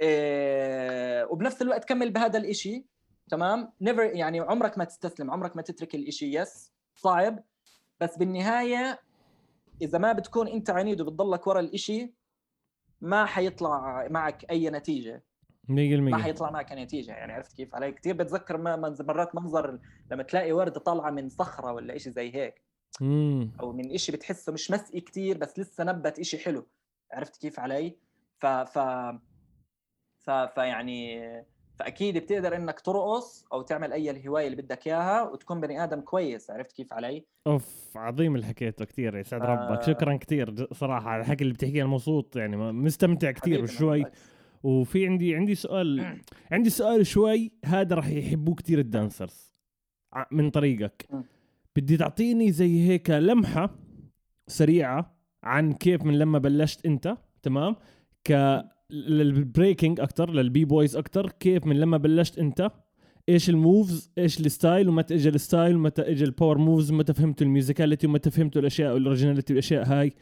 إيه وبنفس الوقت كمل بهذا الإشي تمام؟ never يعني عمرك ما تستسلم عمرك ما تترك الإشي yes صعب. بس بالنهاية إذا ما بتكون أنت عنيد وبتضلك ورا الإشي ما حيطلع معك أي نتيجة. 100% ما حيطلع معك نتيجة يعني عرفت كيف؟ علي كثير بتذكر ما- مرات منظر لما تلاقي ورده طالعة من صخرة ولا إشي زي هيك. مم. أو من إشي بتحسه مش مسقي كتير بس لسه نبت إشي حلو. عرفت كيف علي؟ ف ف فيعني فأكيد بتقدر إنك ترقص أو تعمل أي الهواية اللي بدك إياها وتكون بني آدم كويس عرفت كيف علي أوف عظيم اللي حكيته كثير يسعد آه. ربك شكرا كثير صراحة على الحكي اللي بتحكيه أنا مبسوط يعني مستمتع كثير بالعكس. وفي عندي عندي سؤال عندي سؤال شوي هذا راح يحبوه كثير ال dancers من طريقك. بدي تعطيني زي هيك لمحة سريعة عن كيف من لما بلشت أنت تمام ك لل breaking أكثر لل b-boys أكثر كيف من لما بلشت أنت؟ إيش ال moves؟ إيش ال style؟ ومتى اجى ال style؟ ومتى اجى ال power moves ومتى فهمتوا ال musicality ومتى فهمتوا الأشياء وال originality والأشياء هاي؟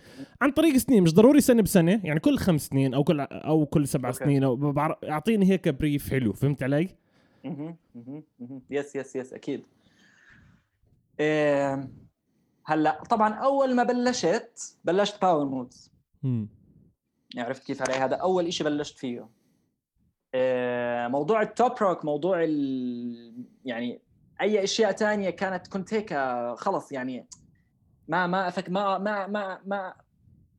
عن طريق سنين مش ضروري سنة بسنة يعني كل خمس سنين أو كل أو كل سبع okay. سنين أو أعطيني هيك brief حلو فهمت علي؟ مهم. yes yes yes أكيد. إيه هلأ طبعا أول ما بلشت بلشت power moves. عرفت كيف علي هذا أول إشي بلشت فيه آه، موضوع ال top rock موضوع ال... يعني أي أشياء تانية كانت كنت هيك خلص يعني ما ما أفك ما ما ما ما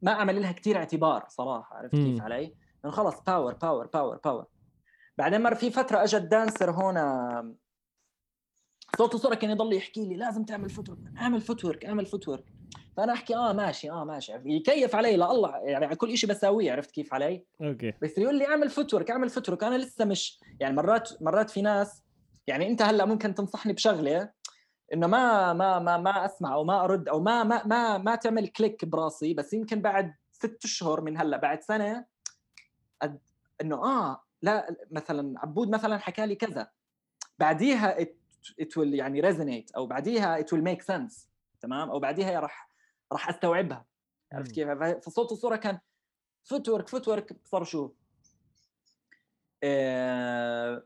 ما أعمل لها كثير اعتبار صراحة عرفت كيف. علي؟ لأنه خلص power power power power بعدين مر في فترة اجت dancer هون صوت وصورة كان يضل يحكي لي لازم تعمل footwork أعمل footwork أعمل footwork فأنا أحكي آه ماشي آه ماشي. يكيف علي لا الله يعني على كل شيء بساويه عرفت كيف علي؟ okay. بس يقول لي اعمل footwork اعمل footwork أنا لسه مش يعني مرات مرات في ناس يعني أنت هلأ ممكن تنصحني بشغلة إنه ما ما ما ما أسمع أو ما أرد أو ما ما ما ما تعمل click براسي بس يمكن بعد ست أشهر من هلأ بعد سنة أد... إنه آه لا مثلا عبود مثلا حكى لي كذا. بعديها it, it will يعني resonate أو بعديها it will make sense تمام؟ أو بعديها راح راح أستوعبها عرفت. كيف؟ فصوت وصورة كان footwork footwork صار شو؟ آه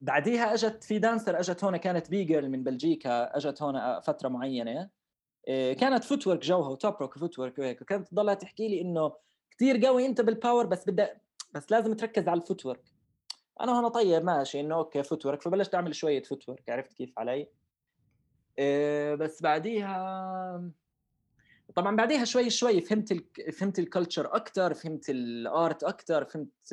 بعديها أجت في dancer أجت هون كانت b-girl من بلجيكا أجت هون فترة معينة آه كانت footwork جوها و top rock footwork وهيك وكانت تضلها تحكي لي إنه كثير قوي انت بال power بس بدك بس لازم تركز على ال footwork أنا هون طيب ماشي إنه okay footwork فبلشت أعمل شوية footwork عرفت كيف علي؟ آه بس بعديها طبعا بعديها شوي شوي فهمت ال... فهمت ال culture أكثر فهمت ال art أكثر فهمت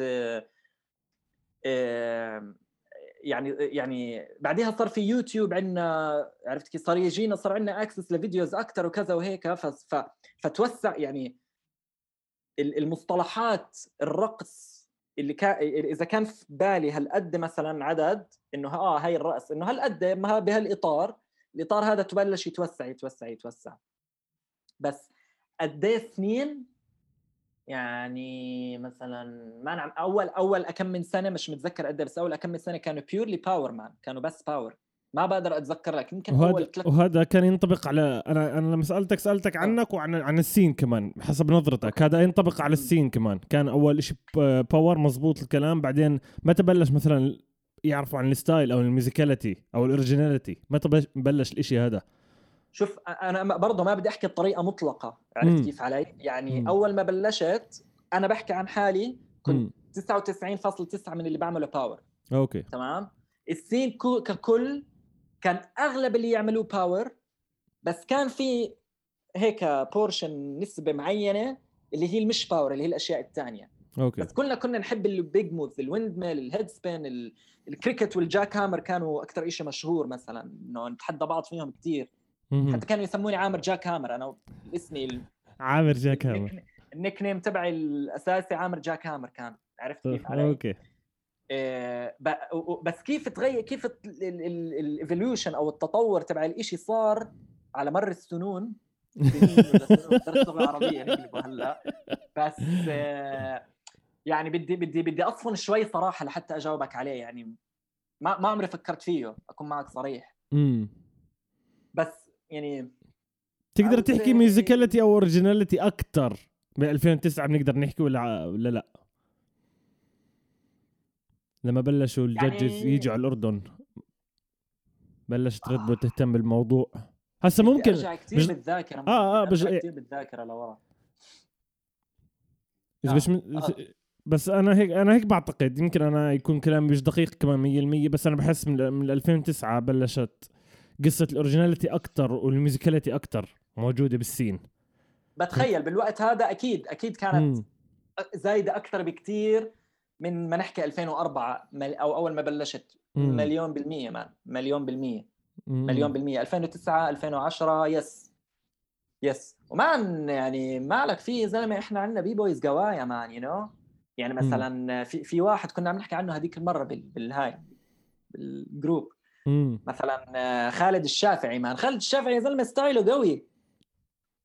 يعني يعني بعديها صار في يوتيوب عندنا عرفت كيف صار يجينا صار عندنا access لفيديوز أكثر وكذا وهيك. فتوسع يعني ال- المصطلحات الرقص اللي كان إذا كان في بالي هالقد مثلا عدد إنه آه هاي الرقص إنه هالقد بهالإطار الإطار هذا تبلش يتوسع يتوسع يتوسع بس قد إيه سنين؟ يعني مثلا ما نعم اول أول كم من سنة مش متذكر قد إيه، بس أول كم من سنة كانوا purely power man كانوا بس power ما بقدر أتذكر لك يمكن أول وهذا ثلاث وهذا كان ينطبق على أنا أنا لما سالتك سألتك عنك وعن عن السين كمان حسب نظرتك. هذا ينطبق على السين كمان. كان أول شيء power مزبوط الكلام. بعدين متى بلش مثلا يعرفوا عن ال style أو ال musicality أو ال originality متى بلش الإشي هذا؟ شوف أنا برضه ما بدي أحكي بطريقة مطلقة عرفت مم. كيف علي يعني مم. أول ما بلشت أنا بحكي عن حالي كنت مم. 99.9 من اللي بعمله power okay تمام السين ككل كان أغلب اللي يعملوه power بس كان في هيك portion نسبة معينة اللي هي المش power اللي هي الأشياء الثانية okay بس كلنا كنا نحب ال big moves ال windmill ال headspin ال- ال cricket وال jackhammer كانوا أكثر شيء مشهور مثلا إنه نتحدى بعض فيهم كثير. حتى كانوا يسموني عامر jackhammer أنا اسمي ال- عامر جاك هامر. النيك- نيم تبعي الأساسي عامر jackhammer كان. عرفت كيف علي؟ okay. و- بس كيف تغير كيف ال evolution أو التطور تبع الإشي صار على مر السنون؟ لغه عربية هلا. بس آه، يعني بدي بدي بدي أصفن شوي صراحة لحتى أجاوبك عليه يعني ما ما عمري فكرت فيه أكون معك صريح. امم بس يعني تقدر تحكي musicality أو originality أكثر ب 2009 بنقدر نحكي ولا ولا لا؟ لما بلشوا ال judges يعني- يجوا على الأردن بلشت ريد بول تهتم بالموضوع. هسا بدي ممكن أرجع كثير بج- بالذاكرة آه، آه، بدي أرجع بج- كثير بالذاكرة لورا. آه، مش من... آه. بس أنا هيك أنا هيك بعتقد. يمكن أنا يكون كلامي مش دقيق كمان 100% بس أنا بحس من من 2009 بلشت قصة ال originality أكثر وال musicality أكثر موجودة بالسين. بتخيل بالوقت هذا أكيد أكيد كانت. زايدة أكثر بكثير من ما نحكي 2004 مل- أو أول ما بلشت. مليون بالمية man مليون بالمية. مم. مليون بالمية. 2009 2010 yes. yes. و man يعني مالك في زلمة إحنا عندنا b-boys قوايا man you know يعني مثلا في في واحد كنا عم نحكي عنه هذيك المرة بال- بالهاي بالجروب. مم. مثلا آه، خالد الشافعي man خالد الشافعي يا زلمة style ه قوي.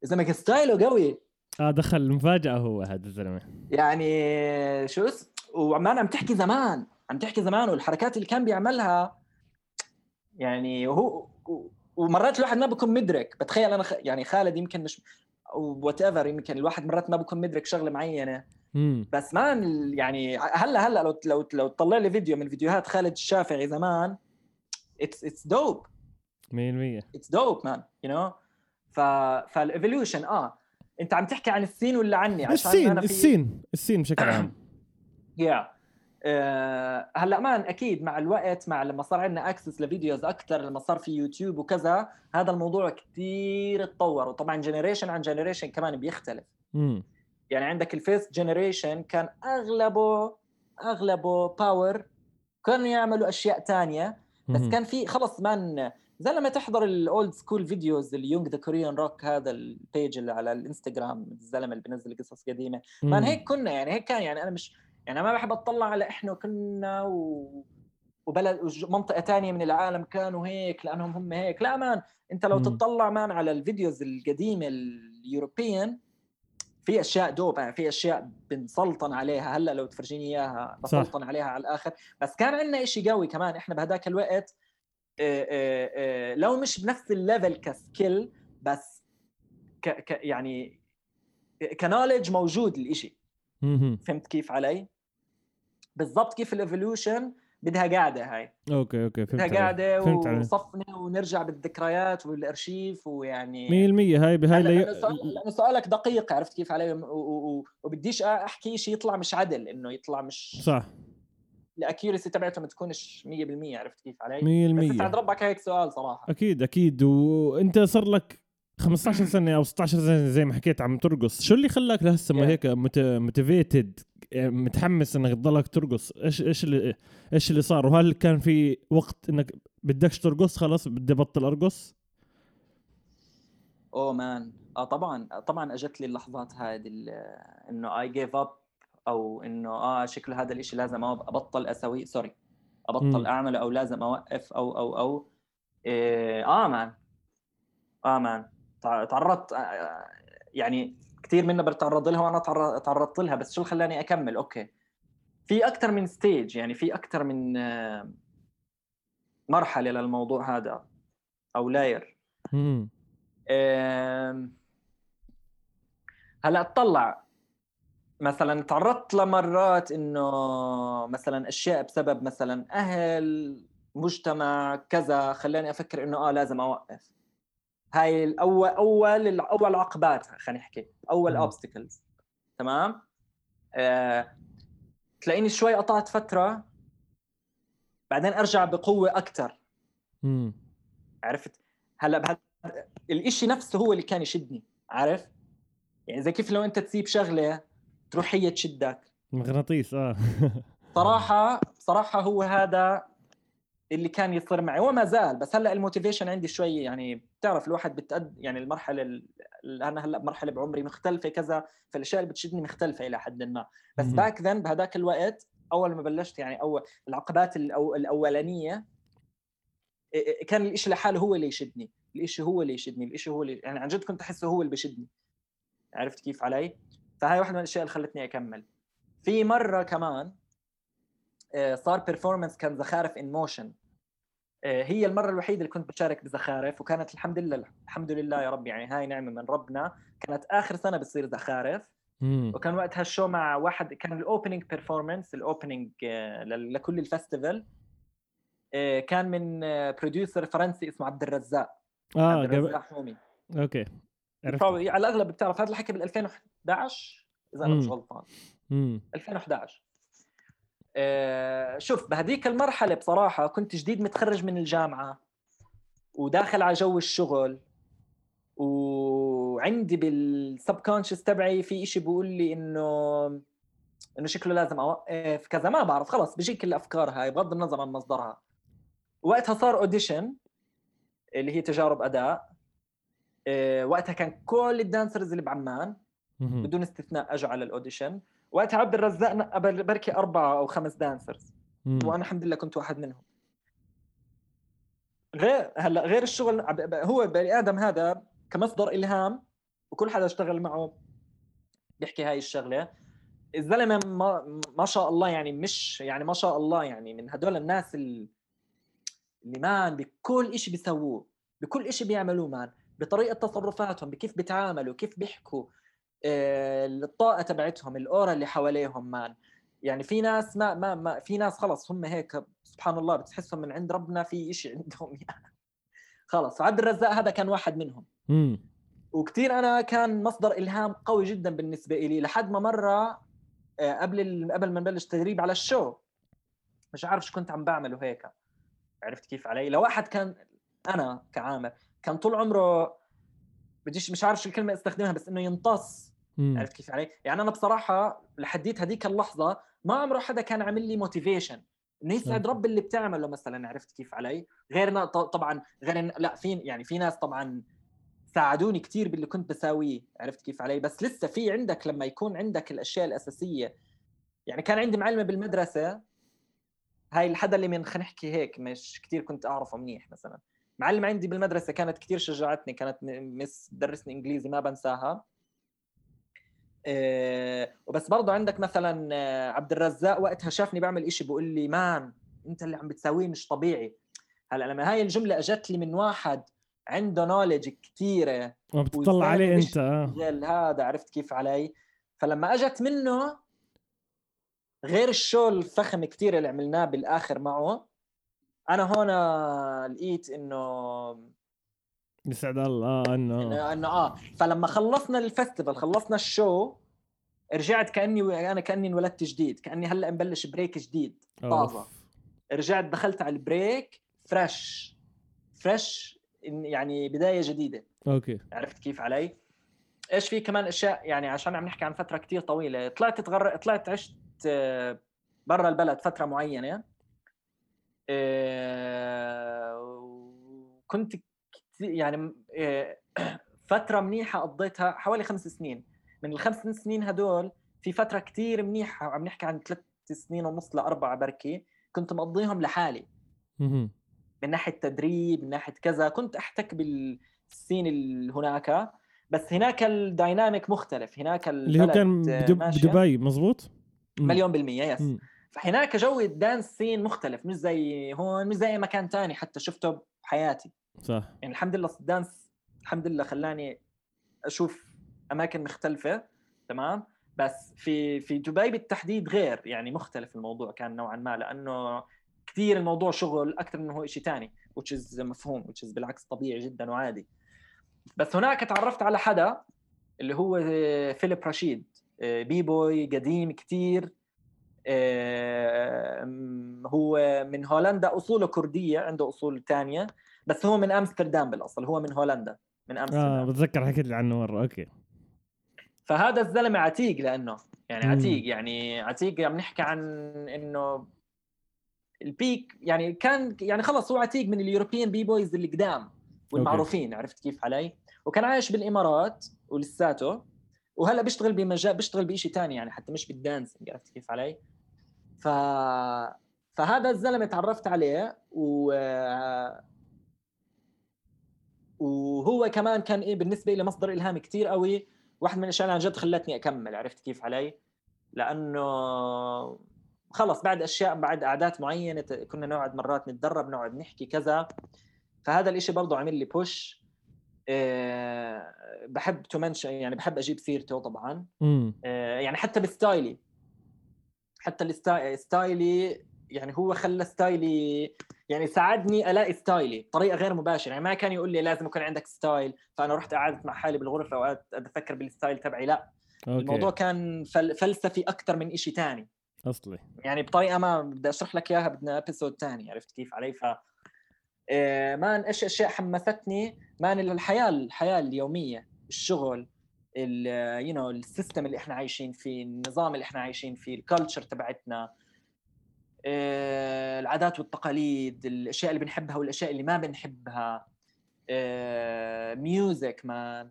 يا زلمة style ه قوي. آه دخل مفاجأة هو هذا الزلمة. يعني شو اس وعمان عم تحكي زمان عم تحكي زمان والحركات اللي كان بيعملها يعني وهو ومرات الواحد ما بكون مدرك. بتخيل أنا خ... يعني خالد يمكن مش whatever يمكن الواحد مرات ما بكون مدرك شغلة معينة. مم. بس ما يعني هلأ هلأ لو لو لو تطلع لي فيديو من فيديوهات خالد الشافعي زمان it's it's dope 100% it's dope man you know فال evolution آه. أنت عم تحكي عن السين ولا عني؟ عشان السين أنا في السين السين بشكل عام. yeah آه، هلأ man أكيد مع الوقت مع لما صار عندنا access ل videos أكثر لما صار في يوتيوب وكذا هذا الموضوع كثير تطور. وطبعا generation عن generation كمان بيختلف. مم. يعني عندك الفيست جنريشن كان أغلبه أغلبه باور كانوا يعملوا أشياء تانية. بس. كان في خلص مان زي لما تحضر الاولد سكول فيديوز اليونج ذا كوريان روك هذا البيج اللي على الإنستغرام الزلمه اللي بينزل قصص قديمة مان. هيك كنا يعني هيك كان يعني أنا مش يعني ما بحب أطلع على إحنا كنا و وبلد منطقه تانية من العالم كانوا هيك لأنهم هم هيك لا مان أنت لو. تطلع man على ال videos القديمة ال European في أشياء dope يعني في أشياء بنسلطن عليها هلأ لو تفرجيني إياها صح. بسلطن عليها على الآخر بس كان عندنا شيء قوي كمان إحنا بهداك الوقت آه، آه، لو مش بنفس ال level ك skill بس ك ك يعني knowledge موجود الإشي. فهمت كيف علي؟ بالضبط كيف ال evolution بدها قاعدة هاي okay okay فهمت بدها. قاعدة. وصفنا ونرجع بالذكريات والأرشيف ويعني 100% هاي بهاي لي... لأنه سؤال- لأنه سؤالك دقيق عرفت كيف علي و- و- وبديش أحكي شيء يطلع مش عدل إنه يطلع مش صح ال accuracy تبعته ما تكونش 100% عرفت كيف علي؟ بس 100% يسعد ربك هيك سؤال صراحة أكيد أكيد وأنت صار لك 15 سنة أو 16 سنة زي ما حكيت عم ترقص شو اللي خلاك لهسه ما Yeah. هيك motivated متحمس إنك تضلك ترقص. إيش إيش اللي إيش اللي صار؟ وهل كان في وقت إنك بدكش ترقص؟ خلاص بدي بطل أرقص؟ oh man آه طبعا. طبعا أجت لي اللحظات هذه إنه I give up أو إنه آه شكله هذا الإشي لازم أبطل اسويه سوري أبطل مم. أعمله أو لازم أوقف أو أو أو. إيه آه man آه man تع- تعرضت آه، يعني كثير منا بتعرض لها وأنا تعر- تعرضت لها بس شو اللي خلاني أكمل؟ okay. في أكثر من stage يعني في أكثر من آه، مرحلة للموضوع هذا أو layer هلأ أطلع. مثلا تعرضت لمرات إنه مثلا أشياء بسبب مثلا أهل مجتمع كذا خلاني أفكر إنه آه لازم أوقف. هاي الأول أول أول عقبات خلينا نحكي. أول. اوبستكلز تمام؟ آه، تلاقيني شوي قطعت فترة بعدين أرجع بقوة أكثر. عرفت؟ هلأ بهد... الإشي نفسه هو اللي كان يشدني. عارف يعني زي كيف لو أنت تسيب شغلة تروح هي تشدك. مغناطيس آه. صراحة بصراحه هو هذا اللي كان يصير معي. وما زال بس هلأ ال motivation عندي شوي يعني بتعرف الواحد بتقد يعني المرحلة ال- أنا هلأ بمرحله بعمري مختلفة كذا فالأشياء اللي بتشدني مختلفة إلى حد ما. بس. back then بهذاك الوقت أول ما بلشت يعني اول العقبات الأو الأولانية كان الإشي لحاله هو اللي يشدني. الإشي هو اللي يشدني. الإشي هو اللي يعني عن جد كنت أحسه هو اللي بيشدني. عرفت كيف علي؟ فهاي واحدة من الأشياء اللي خلتني أكمل. في مرة كمان آه، صار performance كان زخارف in motion هي المرة الوحيدة اللي كنت بشارك بزخارف وكانت الحمد لله الحمد لله يا رب يعني هاي نعمة من ربنا. كانت آخر سنة بتصير زخارف. مم. وكان وقتها ال show مع واحد كان ال opening performance ال opening لكل ال festival. آه، كان من producer فرنسي اسمه عبد الرزاق. آه عبد الرزاق حومي. okay. عرفت. على الأغلب بتعرف هذا الحكي بال 2011 إذا أنا مش. غلطان. مم. 2011 آه، شوف بهذيك المرحلة بصراحة كنت جديد متخرج من الجامعة وداخل على جو الشغل وعندي بال subconscious تبعي في إشي بيقول لي إنه إنه شكله لازم اوقف كذا ما بعرف خلص بيجيك الافكار هاي بغض النظر عن مصدرها. وقتها صار audition اللي هي تجارب أداء. آه، وقتها كان كل ال dancers اللي بعمان. بدون استثناء أجوا على ال audition وقتها عبد الرزاق pick بركي أربعة أو خمس dancers مم. وأنا الحمد لله كنت واحد منهم. غير هلا غير الشغل هو بني آدم هذا كمصدر إلهام وكل حدا اشتغل معه بيحكي هاي الشغلة. الزلمة ما, ما شاء الله يعني مش يعني ما شاء الله يعني من هدول الناس ال- اللي man بكل إشي بيسووه بكل إشي بيعملوه man بطريقة تصرفاتهم بكيف بيتعاملوا كيف بيحكوا آه، الطاقة تبعتهم ال aura اللي حواليهم man. يعني في ناس ما ما ما في ناس خلص هم هيك سبحان الله بتحسهم من عند ربنا في إشي عندهم يعني. خلص عبد الرزاق هذا كان واحد منهم. مم. وكثير أنا كان مصدر إلهام قوي جدا بالنسبة لي لحد ما مرة آه، قبل قبل ما نبلش تدريب على ال show مش عارف شو كنت عم بعمله هيك. عرفت كيف علي؟ لواحد كان أنا كعامر كان طول عمره بديش مش عارف شو الكلمة استخدمها بس إنه ينتص. عرفت كيف علي؟ يعني أنا بصراحة لحديت هذيك اللحظة ما عمره حدا كان عامل لي موتيفيشن إنه يسعد. رب اللي بتعمله مثلا عرفت كيف علي؟ غيرنا ط- طبعا غير لا في يعني في ناس طبعا ساعدوني كثير باللي كنت بساويه عرفت كيف علي؟ بس لسه في عندك لما يكون عندك الأشياء الأساسية يعني كان عندي معلمة بالمدرسة هاي الحدا اللي من خلينا نحكي هيك مش كثير كنت أعرفه منيح مثلا معلمة عندي بالمدرسة كانت كثير شجعتني كانت مس تدرسني إنجليزي ما بنساها وبس برضه عندك مثلا آه، عبد الرزاق وقتها شافني بعمل إشي بقول لي مان أنت اللي عم بتساويه مش طبيعي. هلأ لما هاي الجملة إجت لي من واحد عنده نولج كثيره ما بتطلع والزلمة عليه أنت غير هذا عرفت كيف علي؟ فلما إجت منه غير ال show الفخم كتير اللي عملناه بالآخر معه أنا هون لقيت إنه يسعد الله إنه. إنه آه. فلما خلصنا ال festival خلصنا ال show رجعت كأني أنا كأني انولدت جديد كأني هلأ مبلش break جديد طازة. رجعت دخلت على ال break fresh fresh يعني بداية جديدة. okay. عرفت كيف علي؟ إيش في كمان أشياء؟ يعني عشان عم نحكي عن فترة كتير طويلة طلعت تغر... طلعت عشت آه، برا البلد فترة معينة. آه، كنت يعني آه، فترة منيحة قضيتها حوالي خمس سنين من الخمس سنين هدول في فترة كتير منيحة عم نحكي عن ثلاث سنين ونص لأربعة بركي كنت مقضيهم لحالي. من ناحية تدريب من ناحية كذا كنت أحتك بال scene هناك بس هناك ال dynamic مختلف هناك اللي هو كان ماشية. بدبي مزبوط. مليون بالمية yes مم. فهناك جو ال dance scene مختلف مش زي هون مش زي مكان تاني حتى شفته بحياتي صح. يعني الحمد لله ال dance الحمد لله خلاني أشوف أماكن مختلفة تمام؟ بس في في دبي بالتحديد غير يعني مختلف الموضوع كان نوعا ما لأنه كثير الموضوع شغل أكثر من هو شيء ثاني which is مفهوم which is بالعكس طبيعي جدا وعادي. بس هناك تعرفت على حدا اللي هو فيليب رشيد بي بوي قديم كثير هو من هولندا أصوله كردية عنده أصول ثانية بس هو من أمستردام بالأصل هو من هولندا من آه امستردام بتذكر حكيت لي عنه مرة okay. فهذا الزلمة عتيق لأنه يعني مم. عتيق يعني عتيق عم نحكي عن إنه ال big يعني كان يعني خلص هو عتيق من ال European b-boys اللي قدام والمعروفين عرفت كيف علي؟ وكان عايش بالإمارات ولساته وهلا بيشتغل بمجال بيشتغل بشيء ثاني يعني حتى مش بال dancing عرفت كيف علي؟ ف فهذا الزلمة تعرفت عليه و وهو كمان كان إيه بالنسبة لي مصدر الهام كتير قوي. واحد من الأشياء اللي عن جد خلتني أكمل عرفت كيف علي؟ لأنه خلص بعد أشياء بعد قعدات معينة كنا نقعد مرات نتدرب نقعد نحكي كذا. فهذا الإشي برضه عامل لي push إيه بحب to يعني بحب أجيب سيرته طبعا. آه، يعني حتى ب style ي. حتى ال sty- style ي يعني هو خلى style ي يعني ساعدني ألاقي style ي بطريقة غير مباشرة. يعني ما كان يقول لي لازم يكون عندك style فأنا رحت قعدت مع حالي بالغرفة وقعدت أفكر بال style تبعي. لا okay. الموضوع كان full فلسفي أكثر من شيء ثاني أصلي. يعني بطريقة ما بدي أشرح لك إياها بدنا episode ثاني عرفت كيف علي؟ ف آه، man إيش أشياء حمستني؟ man الحياة الحياة اليومية الشغل you know ال system اللي إحنا عايشين فيه النظام اللي إحنا عايشين فيه ال culture تبعتنا العادات والتقاليد الأشياء اللي بنحبها والأشياء اللي ما بنحبها. ميوزك مان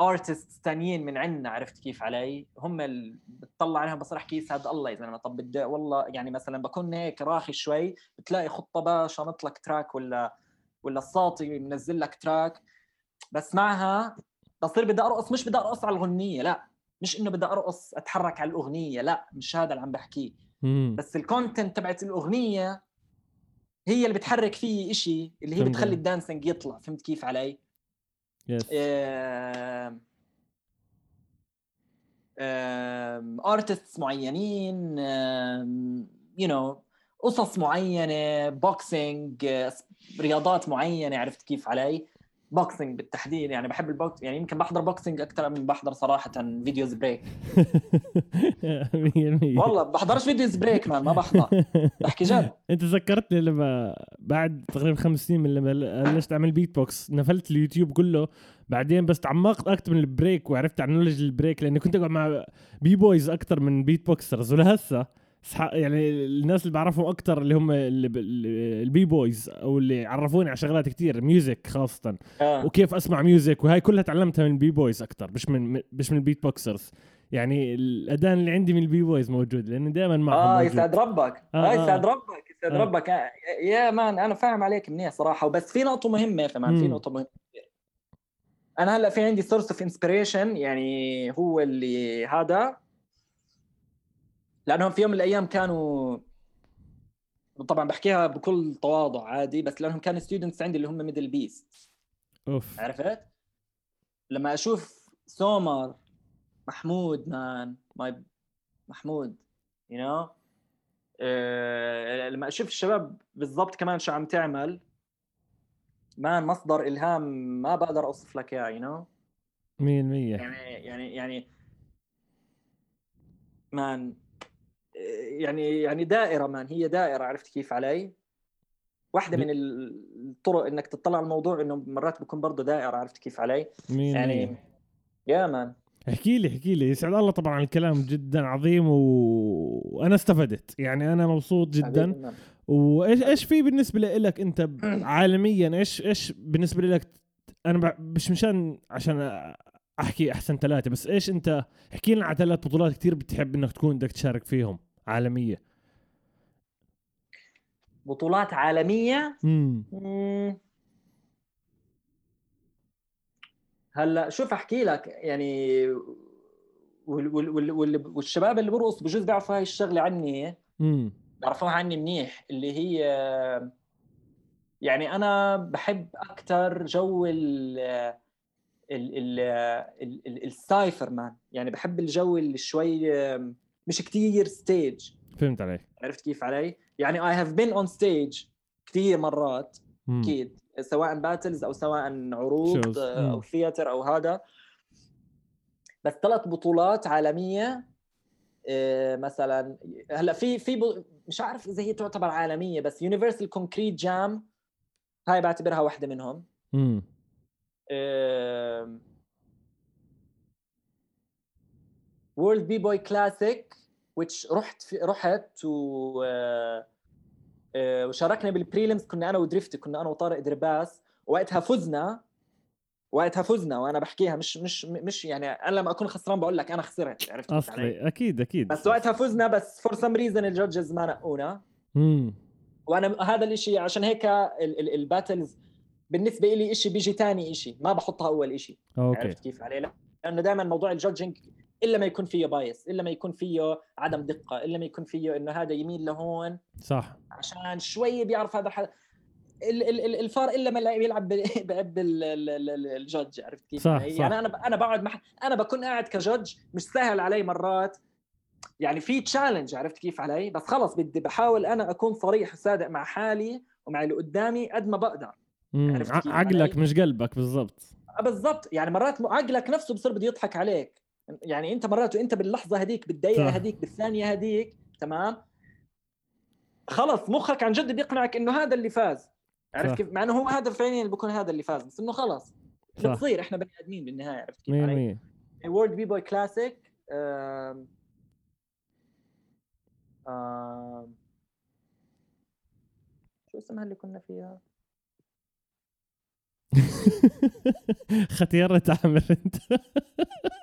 ارتست ثانيين من عندنا عرفت كيف علي؟ هم اللي بتطلع عليهم بصراحه كيس هذا الله يا زلمه طب بدي والله يعني مثلا بكون هيك راخي شوي بتلاقي خطة باشا نط تراك ولا ولا الصاطي منزل لك تراك بس معها بصير بدي أرقص مش بدي أرقص على الاغنيه لا. مش إنه بدي أرقص أتحرك على الأغنية لا. مش هذا اللي عم بحكيه. بس ال content تبعت الأغنية هي اللي بتحرك فيه إشي اللي هي بتخلي. ال dancing يطلع فهمت كيف علي؟ yes artists معينين you know قصص معينة boxing رياضات معينة عرفت كيف علي boxing بالتحديد يعني بحب ال box يعني يمكن بحضر boxing أكثر من بحضر صراحة videos break 100% والله بحضرش videos break man ما بحضر. بحكي جد. أنت ذكرتني لما بعد تقريبا خمس سنين من لما بلشت أعمل بيت بوكس نفلت اليوتيوب كله بعدين بس تعمقت أكثر من ال break وعرفت عن knowledge ال break لأني كنت أقعد مع b-boys أكثر من beatboxers ولهسه يعني الناس اللي بعرفهم أكثر اللي هم ال b-boys أو اللي عرفوني على شغلات كتير music خاصة آه. وكيف أسمع music وهاي كلها تعلمتها من ال b-boys أكثر مش من مش من ال beatboxers يعني الاذان اللي عندي من ال b-boys موجود لاني دائما معهم آه. يسعد ربك آه، آه آه. يسعد ربك يسعد آه. ربك آه، يا man أنا فاهم عليك منيح صراحة وبس في نقطة مهمة كمان في. نقطة مهمة كثير. أنا هلأ في عندي source of inspiration يعني هو اللي هذا لأنهم في يوم من الأيام كانوا طبعا بحكيها بكل تواضع عادي بس لأنهم كانوا students عندي اللي هم ميدل بيست أوف عرفت؟ لما أشوف سومر محمود مان ماي محمود يو you know? أه لما أشوف الشباب بالضبط كمان شو عم تعمل مان مصدر إلهام ما بقدر أوصف لك إياه يو نو 100% يعني يعني يعني مان يعني يعني دائرة مان هي دائرة عرفت كيف علي؟ واحدة ب- من الطرق إنك تطلع على الموضوع إنه مرات بيكون برضه دائرة عرفت كيف علي؟ 100% يعني يا مان. احكي لي احكي لي. يسعد الله طبعا الكلام جدا عظيم و... وأنا استفدت. يعني أنا مبسوط جدا. مان. وإيش إيش في بالنسبة لك أنت عالميا؟ إيش إيش بالنسبة لك أنا مش مشان عشان أحكي أحسن ثلاثة بس إيش أنت؟ احكي لنا على ثلاث بطولات كثير بتحب إنك تكون بدك تشارك فيهم. عالمية. بطولات عالمية؟ امم. هلأ شوف أحكي لك يعني وال وال وال وال والشباب اللي برقص بجوز بيعرفوا هاي الشغلة عني. امم بيعرفوها عني منيح اللي هي يعني أنا بحب أكثر جو ال ال- ال- ال cypher man. يعني بحب الجو اللي شوي مش كتير stage فهمت عليك عرفت كيف علي؟ يعني I have been on stage كثير مرات. أكيد سواء battles أو سواء عروض. آه، أو. theater أو هذا بس ثلاث بطولات عالمية آه، مثلا هلأ في في مش عارف إذا هي تعتبر عالمية بس Universal Concrete Jam هاي بعتبرها واحدة منهم امم World B-Boy Classic which رحت في رحت و آه، آه، وشاركنا بال prelims كنا أنا ودريفت كنا أنا وطارق درباس. وقتها فزنا وقتها فزنا وأنا بحكيها. مش مش مش يعني أنا لما أكون خسران بقول لك أنا خسرت عرفت؟ أصلي. أكيد أكيد. بس وقتها فزنا بس for some reason ال judges ما نقونا امم وأنا هذا الإشي عشان هيك ال- ال- ال battles بالنسبة لي إشي بيجي تاني إشي. ما بحطها أول إشي. okay. عرفت كيف علي؟ لا لأنه دائما موضوع ال judging إلا ما يكون فيه bias إلا ما يكون فيه عدم دقة إلا ما يكون فيه إنه هذا يميل لهون صح عشان شوي بيعرف هذا الحد ال- ال- ال- الفار إلا ما يلعب بعب ال- ال- ال- ال- ال judge عرفت كيف؟ صح، يعني صح. أنا أنا بقعد مح... أنا بكون قاعد ك judge مش سهل علي مرات يعني في تشالنج عرفت كيف علي؟ بس خلص بدي بحاول أنا أكون صريح وصادق مع حالي ومع اللي قدامي قد ما بقدر عقلك؟ مش قلبك بالضبط بالضبط يعني مرات عقلك نفسه بصير بده يضحك عليك يعني انت مرات وانت باللحظة هذيك بالدقيقة صح. هذيك بالثانية هذيك تمام خلص مخك عن جد بيقنعك إنه هذا اللي فاز عرفت. كيف مع إنه هو هذا فعليا اللي بيكون هذا اللي فاز بس إنه خلص. بتصير إحنا بني آدمين بالنهاية عرفت كيف 100% علي؟ World B-Boy Classic شو اسمها اللي كنا فيها؟ ختيرة عامر انت.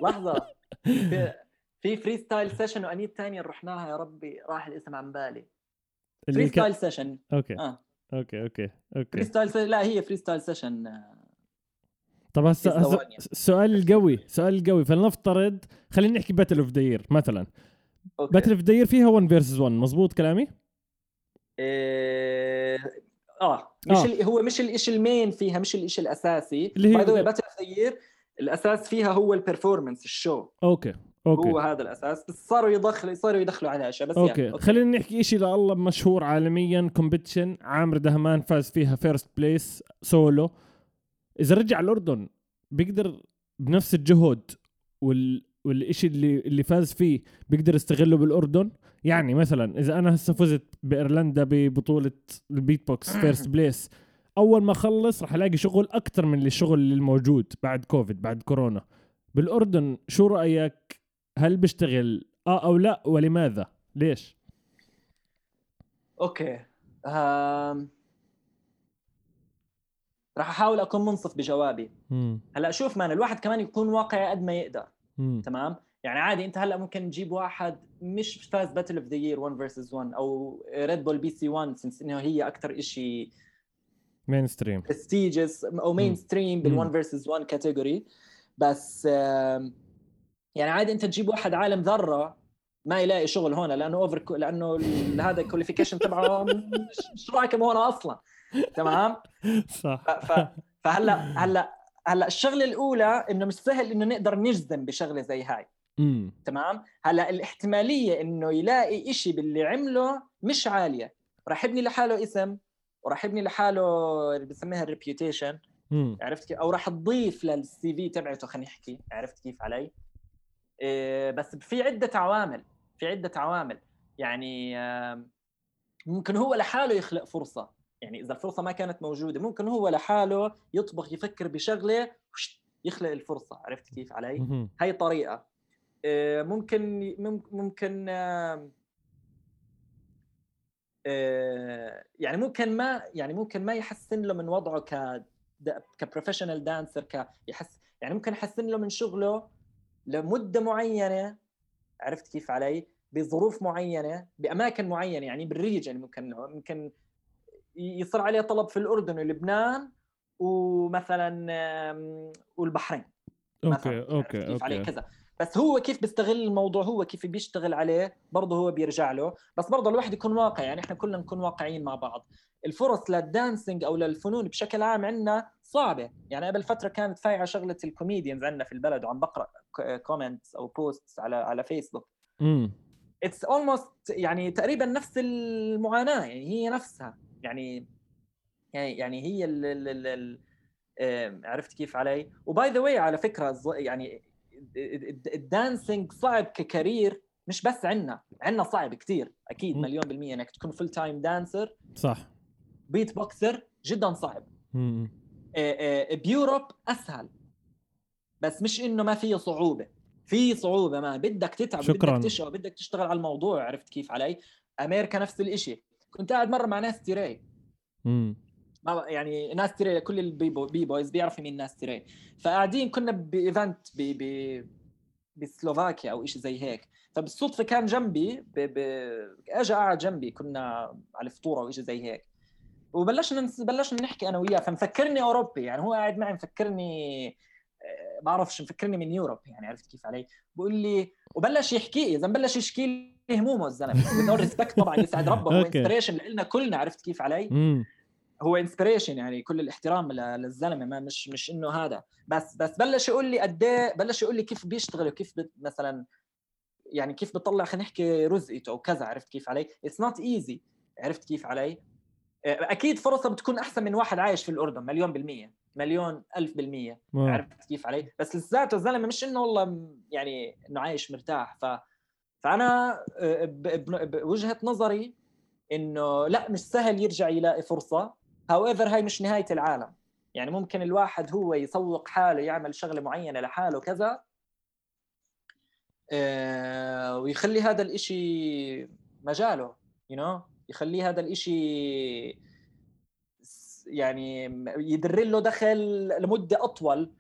لحظة. في Freestyle Session wait ثانية رحناها يا ربي راح الاسم عن بالي. Freestyle Session okay. آه. okay okay Free okay style Session لا هي Freestyle Session طب هسه. السؤال القوي سؤال القوي فلنفترض خلينا نحكي Battle of the Year مثلا. Battle of the Year فيها 1 versus 1 مزبوط كلامي؟ إيه... آه. مش آه. ال... هو مش الشيء ال main فيها مش الشيء الأساسي. by the Battle of الأساس فيها هو ال performance ال show. okay okay. هو هذا الأساس. بس صاروا يدخلوا صاروا يدخلوا على أشياء بس okay, يعني okay. خلينا نحكي شيء لله مشهور عالميا competition عامر دهمان فاز فيها first place solo إذا رجع الأردن بيقدر بنفس الجهد وال والشيء اللي اللي فاز فيه بيقدر يستغله بالأردن؟ يعني مثلا إذا أنا هسه فزت بإيرلندا ببطولة ال beatbox first place أول ما أخلص راح ألاقي شغل أكثر من الشغل اللي الموجود بعد كوفيد بعد كورونا. بالأردن شو رأيك؟ هل بيشتغل آه أو لا؟ ولماذا؟ ليش؟ okay. أم... راح أحاول أكون منصف بجوابي. مم. هلأ شوف man الواحد كمان يكون واقعي قد ما يقدر. مم. تمام؟ يعني عادي انت هلا ممكن تجيب واحد مش فاز Battle of the Year 1 versus 1 أو Red Bull BC 1 since إنه هي أكثر شيء mainstream prestigious أو main. stream مم. بال1 versus 1 category بس يعني عادي انت تجيب واحد عالم ذرة ما يلاقي شغل هون لأنه over لأنه هذا ال qualification تبعه مش, راكب هون أصلا. تمام؟ صح. فهلا هلا هلا الشغلة الأولى إنه مش سهل إنه نقدر نجزم بشغلة زي هاي. مم. تمام؟ هلا الاحتمالية إنه يلاقي إشي باللي عمله مش عالية. راح يبني لحاله اسم وراح يبني لحاله اللي بسميها ال reputation. عرفت كيف؟ أو راح تضيف لل CV تبعته خلينا نحكي عرفت كيف علي؟ إيه بس في عدة عوامل في عدة عوامل. يعني ممكن هو لحاله يخلق فرصة. يعني إذا الفرصة ما كانت موجودة ممكن هو لحاله يطبخ يفكر بشغلة يخلق الفرصة. عرفت كيف علي. هاي طريقة. ممكن مم- ممكن آم، آه، يعني ممكن ما يعني ممكن ما يحسن له من وضعه ك ك professional dancer ك يحس يعني ممكن يحسن له من شغله لمدة معينة عرفت كيف علي؟ بظروف معينة بأماكن معينة يعني بال region ممكن ممكن يصير عليه طلب في الأردن ولبنان ومثلا والبحرين. okay okay عليه okay. كذا. بس هو كيف بيستغل الموضوع؟ هو كيف بيشتغل عليه؟ برضه هو بيرجع له. بس برضه الواحد يكون واقعي يعني إحنا كلنا نكون واقعيين مع بعض. الفرص لل dancing أو للفنون بشكل عام عندنا صعبة. يعني قبل فترة كانت فايعة شغلة ال comedians عندنا في البلد وعم بقرأ comments أو posts على على فيسبوك مم. it's almost يعني تقريبا نفس المعاناة يعني هي نفسها. يعني يعني يعني هي ال ال ال عرفت كيف علي؟ و by the way على فكرة يعني ال dancing صعب ك career مش بس عنا عنا صعب كتير أكيد. مليون بالمية إنك تكون full time dancer صح beatboxer جدا صعب مم. آه، آه، ب Europe أسهل بس مش إنه ما فيه صعوبة في صعوبة ما بدك تتعب شكراً. بدك تشقى بدك تشتغل على الموضوع عرفت كيف علي أمريكا نفس الإشي كنت قاعد مرة مع Nasty Ray مم. ما يعني Nasty Ray كل ال b-bo- b-boys بيعرفوا مين Nasty Ray فقاعدين كنا ب event ب ب بسلوفاكيا أو شيء زي هيك. فبالصدفة كان جنبي ب... ب... اجى قاعد جنبي كنا على الفطوره أو شيء زي هيك. وبلشنا نس- بلشنا نحكي أنا وياه فمفكرني أوروبي يعني هو قاعد معي مفكرني آه، بعرفش مفكرني من Europe يعني عرفت كيف علي؟ بقول لي وبلش يحكي لي اذا بلش يشكي لي همومه الزلمة. بدون respect طبعا يسعد ربه هو. inspiration لنا كلنا عرفت كيف علي. هو inspiration يعني كل الاحترام للزلمة ما مش مش إنه هذا بس بس بلش يقول لي قد إيه بلش يقول لي كيف بيشتغل وكيف بت مثلا يعني كيف بيطلع خلينا نحكي رزقته أو كذا عرفت كيف علي؟ it's not easy عرفت كيف علي؟ أكيد فرصة بتكون أحسن من واحد عايش في الأردن مليون بالمية مليون ألف بالمية. عرفت كيف علي؟ بس لساته الزلمة مش إنه والله يعني إنه عايش مرتاح ف فأنا آه، ب- ب- بوجهة نظري إنه لا مش سهل يرجع يلاقي فرصه however هاي مش نهاية العالم يعني ممكن الواحد هو يسوق حاله يعمل شغلة معينة لحاله كذا آه، ويخلي هذا الإشي مجاله you- you know? يخلي هذا الإشي س- يعني يدر له دخل لمدة أطول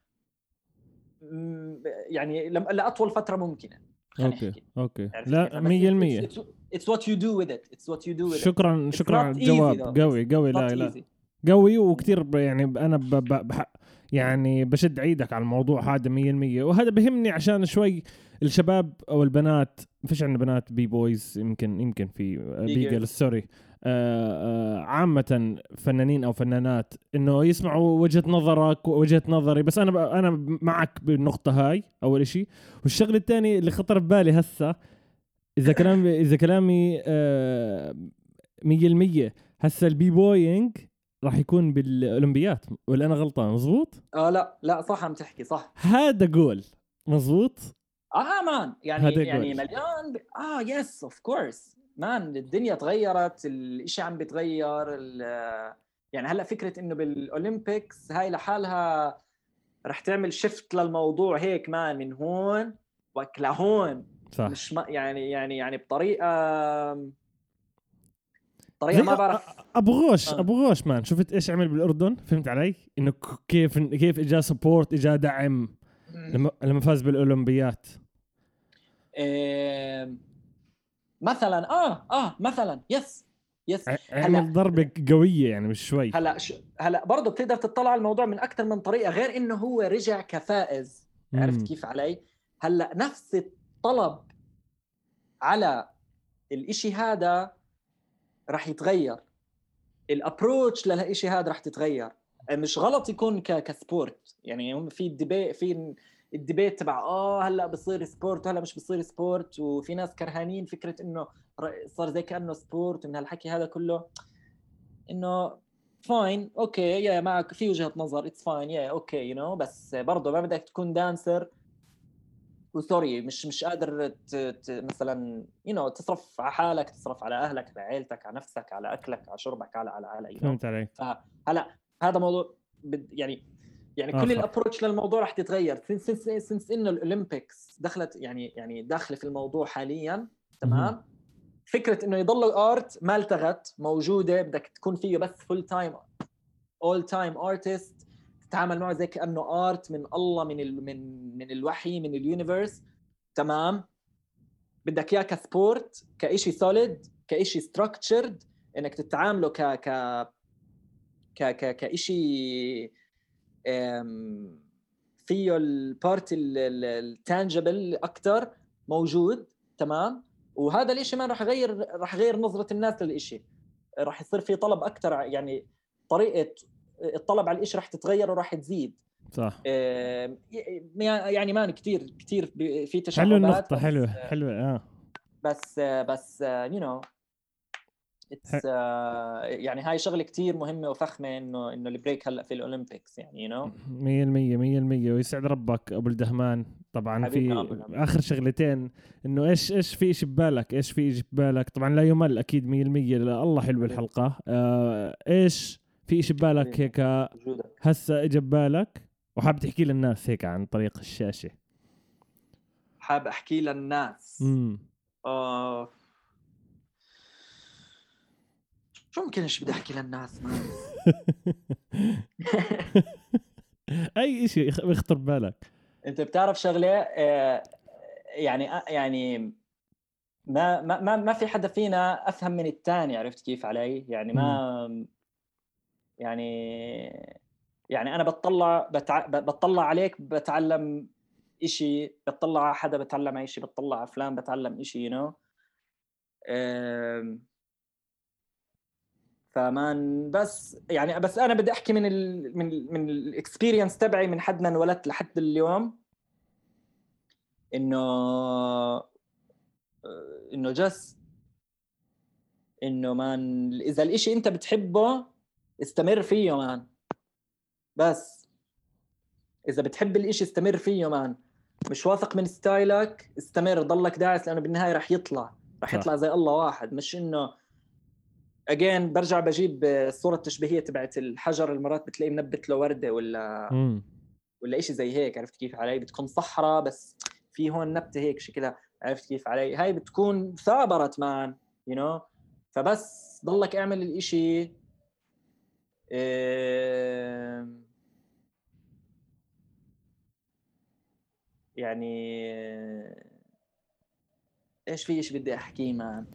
يعني لأطول فترة ممكنة okay. okay عرفت لا كيف؟ 100% بس it's- it's- it's what you do with it it's what you do with it شكرا شكرا though. قوي قوي لا لا. قوي وكثير ب- يعني ب- أنا ب ب بح يعني بشد عيدك على الموضوع هذا 100% وهذا بهمني عشان شوي الشباب أو البنات ما فيش عندنا بنات b-boys يمكن يمكن في b-girls. girls. sorry. آه، آه، عامة فنانين أو فنانات إنه يسمعوا وجهة نظرك ووجهة نظري بس أنا ب- أنا معك بالنقطة هاي أول إشي. والشغلة الثانية اللي خطر ببالي هسه إذا كلامي إذا كلامي آه، 100% هسه ال b-boying راح يكون بالأولمبيات. ولا أنا غلطان؟ مزبوط آه لا لا صح عم تحكي صح. هذا جول. مزبوط آه man. يعني هذا يعني جول. مليان ب... آه yes of course man الدنيا تغيرت الإشي عم بتغير ال- يعني هلأ فكرة إنه بال Olympics هاي لحالها رح تعمل shift للموضوع هيك man من هون وك لهون. صح. مش ما يعني يعني يعني بطريقة طريقة ما بعرف. أبو غوش آه. أبو غوش man شفت إيش عمل بالأردن؟ فهمت علي؟ إنه كيف كيف اجى support اجى دعم لما لما فاز بالأولمبيات. آم، مثلا آه آه مثلا yes yes عمل ضربة قوية يعني مش شوي. هلا ش... هلا برضه بتقدر تطلع على الموضوع من أكثر من طريقة غير إنه هو رجع كفائز. عرفت كيف علي؟ هلا نفس الطلب على الإشي هذا رح يتغير. ال approach للاشي هذا رح تتغير. مش غلط يكون. ك sport يعني في ال debate في ال debate تبع آه هلأ بصير sport وهلأ مش بصير sport وفي ناس كرهانين فكرة إنه صار زي كأنه sport ومن هالحكي هذا كله. إنه fine okay yeah معك في وجهة نظر it's fine yeah okay you know بس برضه ما بدك تكون dancer و sorry مش مش قادر ت... ت... مثلا you know تصرف على حالك تصرف على أهلك على عيلتك على نفسك على أكلك على شربك على على على you know. فهمت علي فهلا هذا موضوع بد يعني يعني كل. ال approach للموضوع رح تتغير since since since إنه ال Olympics دخلت يعني يعني داخلة في الموضوع حاليا تمام فكرة إنه يضل art ما التغت موجودة بدك تكون فيه بس full time all time artist تتعامل معه زي كأنه art من الله من ال من من الوحي من ال universe تمام؟ بدك إياه ك sport كإشي solid كإشي structured إنك تتعامله ك ك ك ك كإشي أم، فيه ال part ال tangible أكثر موجود. تمام؟ وهذا الإشي ما راح يغير راح يغير نظرة الناس للإشي. راح يصير في طلب أكثر يعني طريقة الطلب على الاشي راح تتغير وراح تزيد. صح. يعني man كثير كثير في تشعبات حلو النقطة بس- حلوة حلوة آه. بس بس you know يعني هاي شغلة كتير مهمة وفخمة إنه إنه ال break هلأ في ال Olympics يعني you know 100% 100% ويسعد ربك أبو الدهمان. طبعا في. آخر شغلتين إنه إيش إيش في شيء ببالك؟ إيش في شيء ببالك؟ طبعا لا يمل أكيد 100% لا الله حلو الحلقة. آه إيش في شيء ببالك حبيبي. هيك؟ هسه اجى ببالك؟ وحاب تحكي للناس هيك عن طريق الشاشة. حاب أحكي للناس. امم آه شو ممكن إيش بدي أحكي للناس؟ أي شيء يخ- يخطر ببالك. أنت بتعرف شغلة؟ آه يعني آه، يعني ما ما ما في حدا فينا أفهم من الثاني عرفت كيف علي؟ يعني ما يعني يعني أنا بتطلع بتع... بتطلع عليك بتعلم إشي بتطلع على حدا بتعلم على شيء بتطلع على فلان بتعلم إشي you know ف man بس يعني بس أنا بدي أحكي من ال من ال من ال experience تبعي من حد ما انولدت لحد اليوم. إنه إنه just إنه man إذا الإشي أنت بتحبه استمر فيه man. بس. إذا بتحب الإشي استمر فيه man. مش واثق من style ك استمر. ضلك داعس لأنه بالنهاية رح يطلع. رح. يطلع زي الله واحد. مش إنه اجين برجع بجيب الصورة التشبيهية تبعت الحجر المرات بتلاقيه منبت له وردة ولا ولا شيء زي هيك. عرفت كيف علي؟ بتكون صحراء بس في هون نبتة هيك شكلها عرفت كيف علي؟ هاي بتكون ثابرت مان يو you know? فبس ضلك اعمل الإشي يعني إيش في شيء بدي احكيه مان؟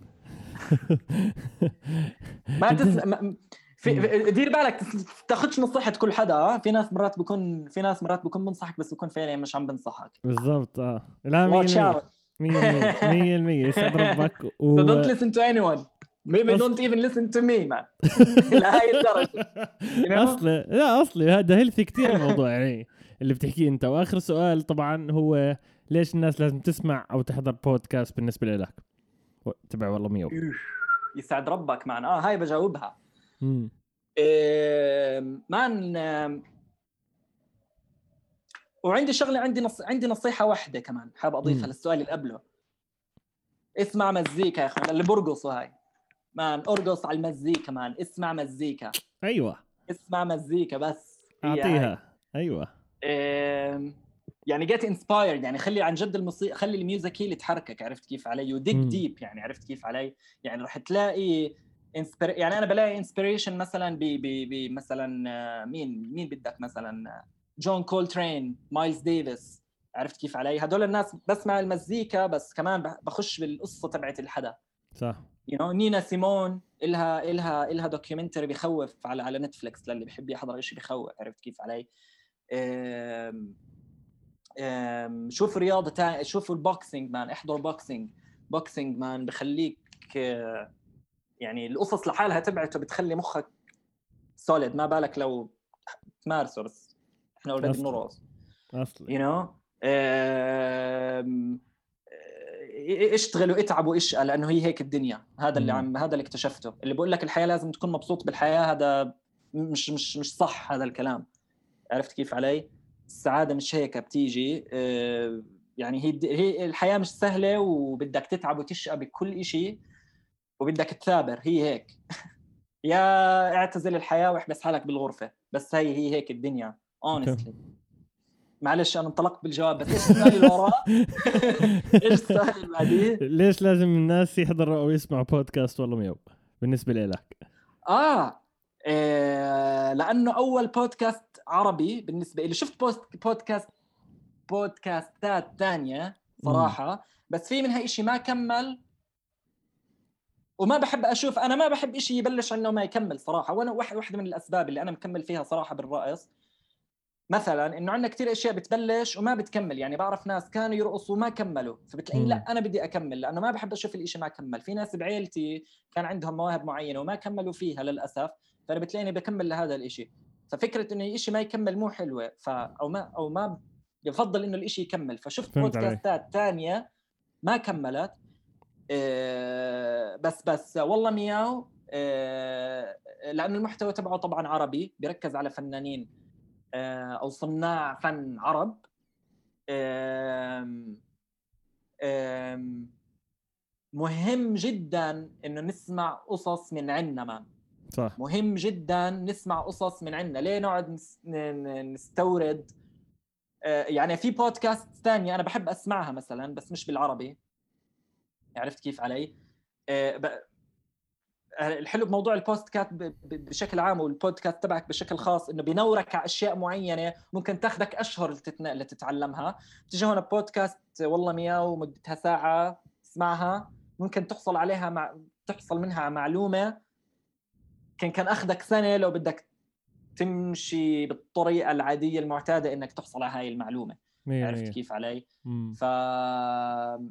ما تسمع ما- في في- دير بالك تاخذش نصيحة كل حدا آه؟ في ناس مرات بكون في ناس مرات بكون بنصحك بس بكون فعليا مش عم بنصحك. بالضبط آه. لا 100% watch out. 100% 100% يسعد ربك و... don't listen to anyone. Maybe don't even listen to me man. لهي الدرجة. You know? أصلي لا أصلي هذا هيلثي كثير الموضوع يعني اللي بتحكيه أنت. وآخر سؤال طبعا هو ليش الناس لازم تسمع أو تحضر بودكاست بالنسبة لك؟ تبع والله ميو يسعد ربك معنا آه هاي بجاوبها. امم man وعندي شغلة عندي نص... عندي نصيحة واحدة كمان حاب أضيفها للسؤال اللي قبله. اسمع مزيكا يا أخوان اللي برقصوا هاي. man أرقص على المزيكا man. اسمع مزيكا. أيوه. اسمع مزيكا بس. أعطيها. أيوه. يعني get inspired يعني خلي عن جد الموسيقى خلي ال music هي اللي تحركك عرفت كيف علي؟ و dig deep يعني عرفت كيف علي؟ يعني رح تلاقي inspir يعني أنا بلاقي inspiration مثلا ب ب مثلا آه، مين مين بدك مثلا؟ جون كولترين مايلز ديفيس عرفت كيف علي؟ هدول الناس بسمع المزيكا بس كمان بخش بالقصة تبعت الحدا. صح. you you know, نينا سيمون إلها إلها إلها documentary بخوف على على نتفلكس للي بحب يحضر شيء بخوف عرفت كيف علي؟ أم أم شوف رياضة تانية شوفوا ال boxing man احضر boxing boxing man بخليك يعني القصص لحالها تبعته بتخلي مخك solid ما بالك لو تمارسه بس إحنا already بنرقص. you know اشتغلوا اتعبوا اشقى لأنه هي هيك الدنيا. هذا اللي عم هذا اللي اكتشفته. اللي بقول لك الحياة لازم تكون مبسوط بالحياة هذا مش مش مش صح هذا الكلام. عرفت كيف علي؟ السعادة مش هيك بتيجي آه، يعني هي هي الحياة مش سهلة وبدك تتعب وتشقى بكل شيء وبدك تثابر. هي هيك. يا اعتزل الحياة وإحبس حالك بالغرفة. بس هي هي هيك الدنيا. honestly معلش أنا انطلقت بالجواب بس إيش السؤال اللي وراه؟ إيش السؤال اللي بعديه؟ ليش لازم الناس يحضروا أو يسمعوا بودكاست والله ميو بالنسبة لك؟ آه لأنه أول بودكاست عربي بالنسبة لي شفت بوست بودكاست بودكاستات ثانية صراحة بس في منها إشي ما كمل وما بحب أشوف أنا ما بحب شيء يبلش عنه وما يكمل صراحة وأنا واحدة من الأسباب اللي أنا مكمل فيها صراحة بالرقص مثلا إنه عندنا كثير أشياء بتبلش وما بتكمل يعني بعرف ناس كانوا يرقصوا وما كملوا فبتلاقيني لا أنا بدي أكمل لأنه ما بحب أشوف الإشي ما كمل. في ناس بعيلتي كان عندهم مواهب معينة وما كملوا فيها للأسف فأنا بتلاقيني بكمل لهذا الإشي. ففكرة إنه الإشي ما يكمل مو حلوة ف أو ما أو ما يفضل إنه الإشي يكمل. فشفت بودكاستات ثانية ما كملت آه، بس بس والله مياو آه، لأنه المحتوى تبعه طبعا عربي بيركز على فنانين أو صناع فن عرب. مهم جدا إنه نسمع قصص من عنا مان صح. مهم جدا نسمع قصص من عنا. ليه نقعد نستورد؟ يعني في بودكاست ثانية أنا بحب أسمعها مثلا بس مش بالعربي. عرفت كيف علي؟ آه، الحلو بموضوع البودكاست بشكل عام والبودكاست تبعك بشكل خاص إنه بينورك على أشياء معينة ممكن تاخذك أشهر لتتعلمها. تيجي هون بودكاست والله مياو مدتها ساعة تسمعها ممكن تحصل عليها مع تحصل منها معلومة. كان كان أخذك سنة لو بدك تمشي بالطريقة العادية المعتادة إنك تحصل على هاي المعلومة. عرفت كيف علي؟ ف آه،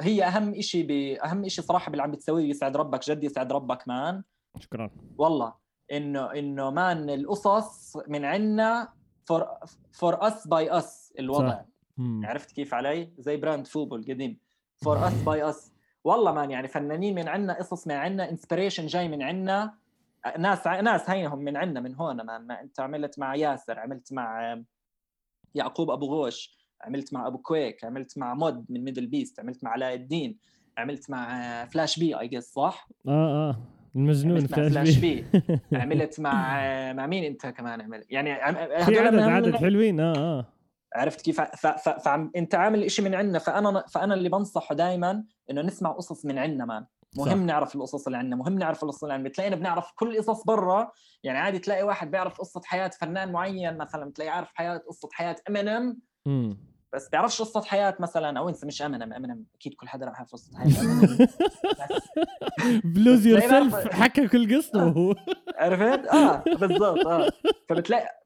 هي أهم شيء أهم شيء صراحة باللي عم بتسويه يسعد ربك جد يسعد ربك مان. شكرا. والله إنه إنه مان القصص من عنا for for us by us الوضع. صح. عرفت كيف علي؟ زي brand FUBU القديم for us by us والله man يعني فنانين من عنا قصص من عنا inspiration جاي من عنا. ناس ناس هينهم من عنا من هون man. ما أنت عملت مع ياسر عملت مع يعقوب أبو غوش. عملت مع أبو كويك عملت مع مود من ميدل بيست عملت مع علاء الدين عملت مع فلاش بي اي just صح؟ آه آه. المجنون فلاش, فلاش بي, بي. عملت مع مع مين أنت كمان عملت؟ يعني في عدد عدد حلوين آه آه. عرفت كيف؟ فانت عامل شيء من عندنا فأنا فأنا اللي بنصحه دائما إنه نسمع قصص من عندنا man. مهم صح. نعرف القصص اللي عندنا مهم نعرف القصص اللي عندنا. بتلاقينا بنعرف كل قصص برا. يعني عادي تلاقي واحد بيعرف قصة حياة فنان معين مثلا بتلاقي عارف حياة قصة حياة امينيم بس بيعرفش قصة حياة مثلا أو انسى مش امينيم امينيم أكيد كل حدا راح قصة حياة. Lose Yourself حكى كل قصته عرفت؟ آه بالضبط آه. فبتلاقي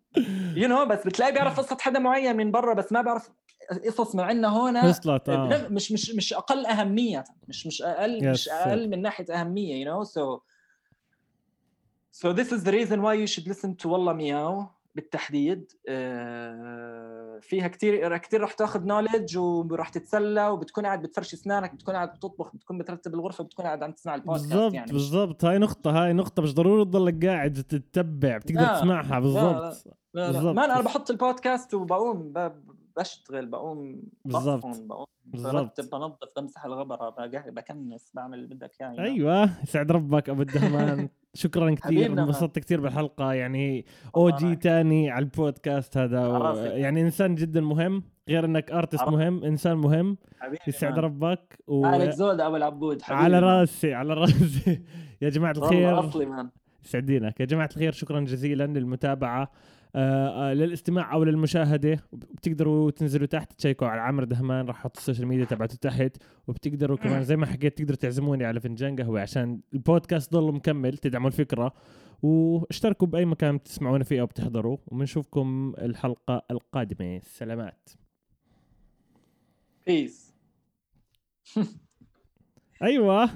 you know بس بتلاقي بيعرف قصة حدا معين من برا بس ما بيعرف قصص من عندنا هون وصلت آه. مش مش مش أقل أهمية مش مش أقل yes. مش أقل من ناحية أهمية يو نو سو so this is the reason why you should listen to والله مياو بالتحديد آه، فيها كثير كثير راح تاخذ knowledge وراح تتسلى وبتكون قاعد بتفرش أسنانك بتكون قاعد بتطبخ بتكون بترتب الغرفة بتكون قاعد عم تسمع البودكاست بالضبط يعني بالضبط. هاي نقطة هاي نقطة مش ضروري تضلك قاعد تتبع بتقدر لا، تسمعها بالضبط لا لا. بالضبط. ما أنا بحط البودكاست وبقوم بشتغل بقوم بالضبط. بصفن بقوم. برتب بنظف بمسح الغبره بكنس بعمل اللي بدك اياه يعني. أيوه يسعد ربك أبو الدهمان شكرا كثير. انبسطت كثير بالحلقة يعني OG. تاني على البودكاست هذا و... يعني إنسان جدا مهم غير إنك artist عرفت. مهم إنسان مهم حبيبي يسعد. ربك و... مالك زود أبو العبود حبيبي على. راسي على راسي يا جماعة والله الخير أصلي man يسعدينك يا جماعة الخير شكرا جزيلا للمتابعة آه للاستماع أو للمشاهدة بتقدروا تنزلوا تحت تشيكوا على عمرو دهمان راح أحط ال social media تبعته تحت وبتقدروا كمان زي ما حكيت تقدروا تعزموني على فنجان قهوة عشان البودكاست ضل مكمل تدعموا الفكرة واشتركوا بأي مكان بتسمعونا فيه أو بتحضروا وبنشوفكم الحلقة القادمة. سلامات. peace أيوة.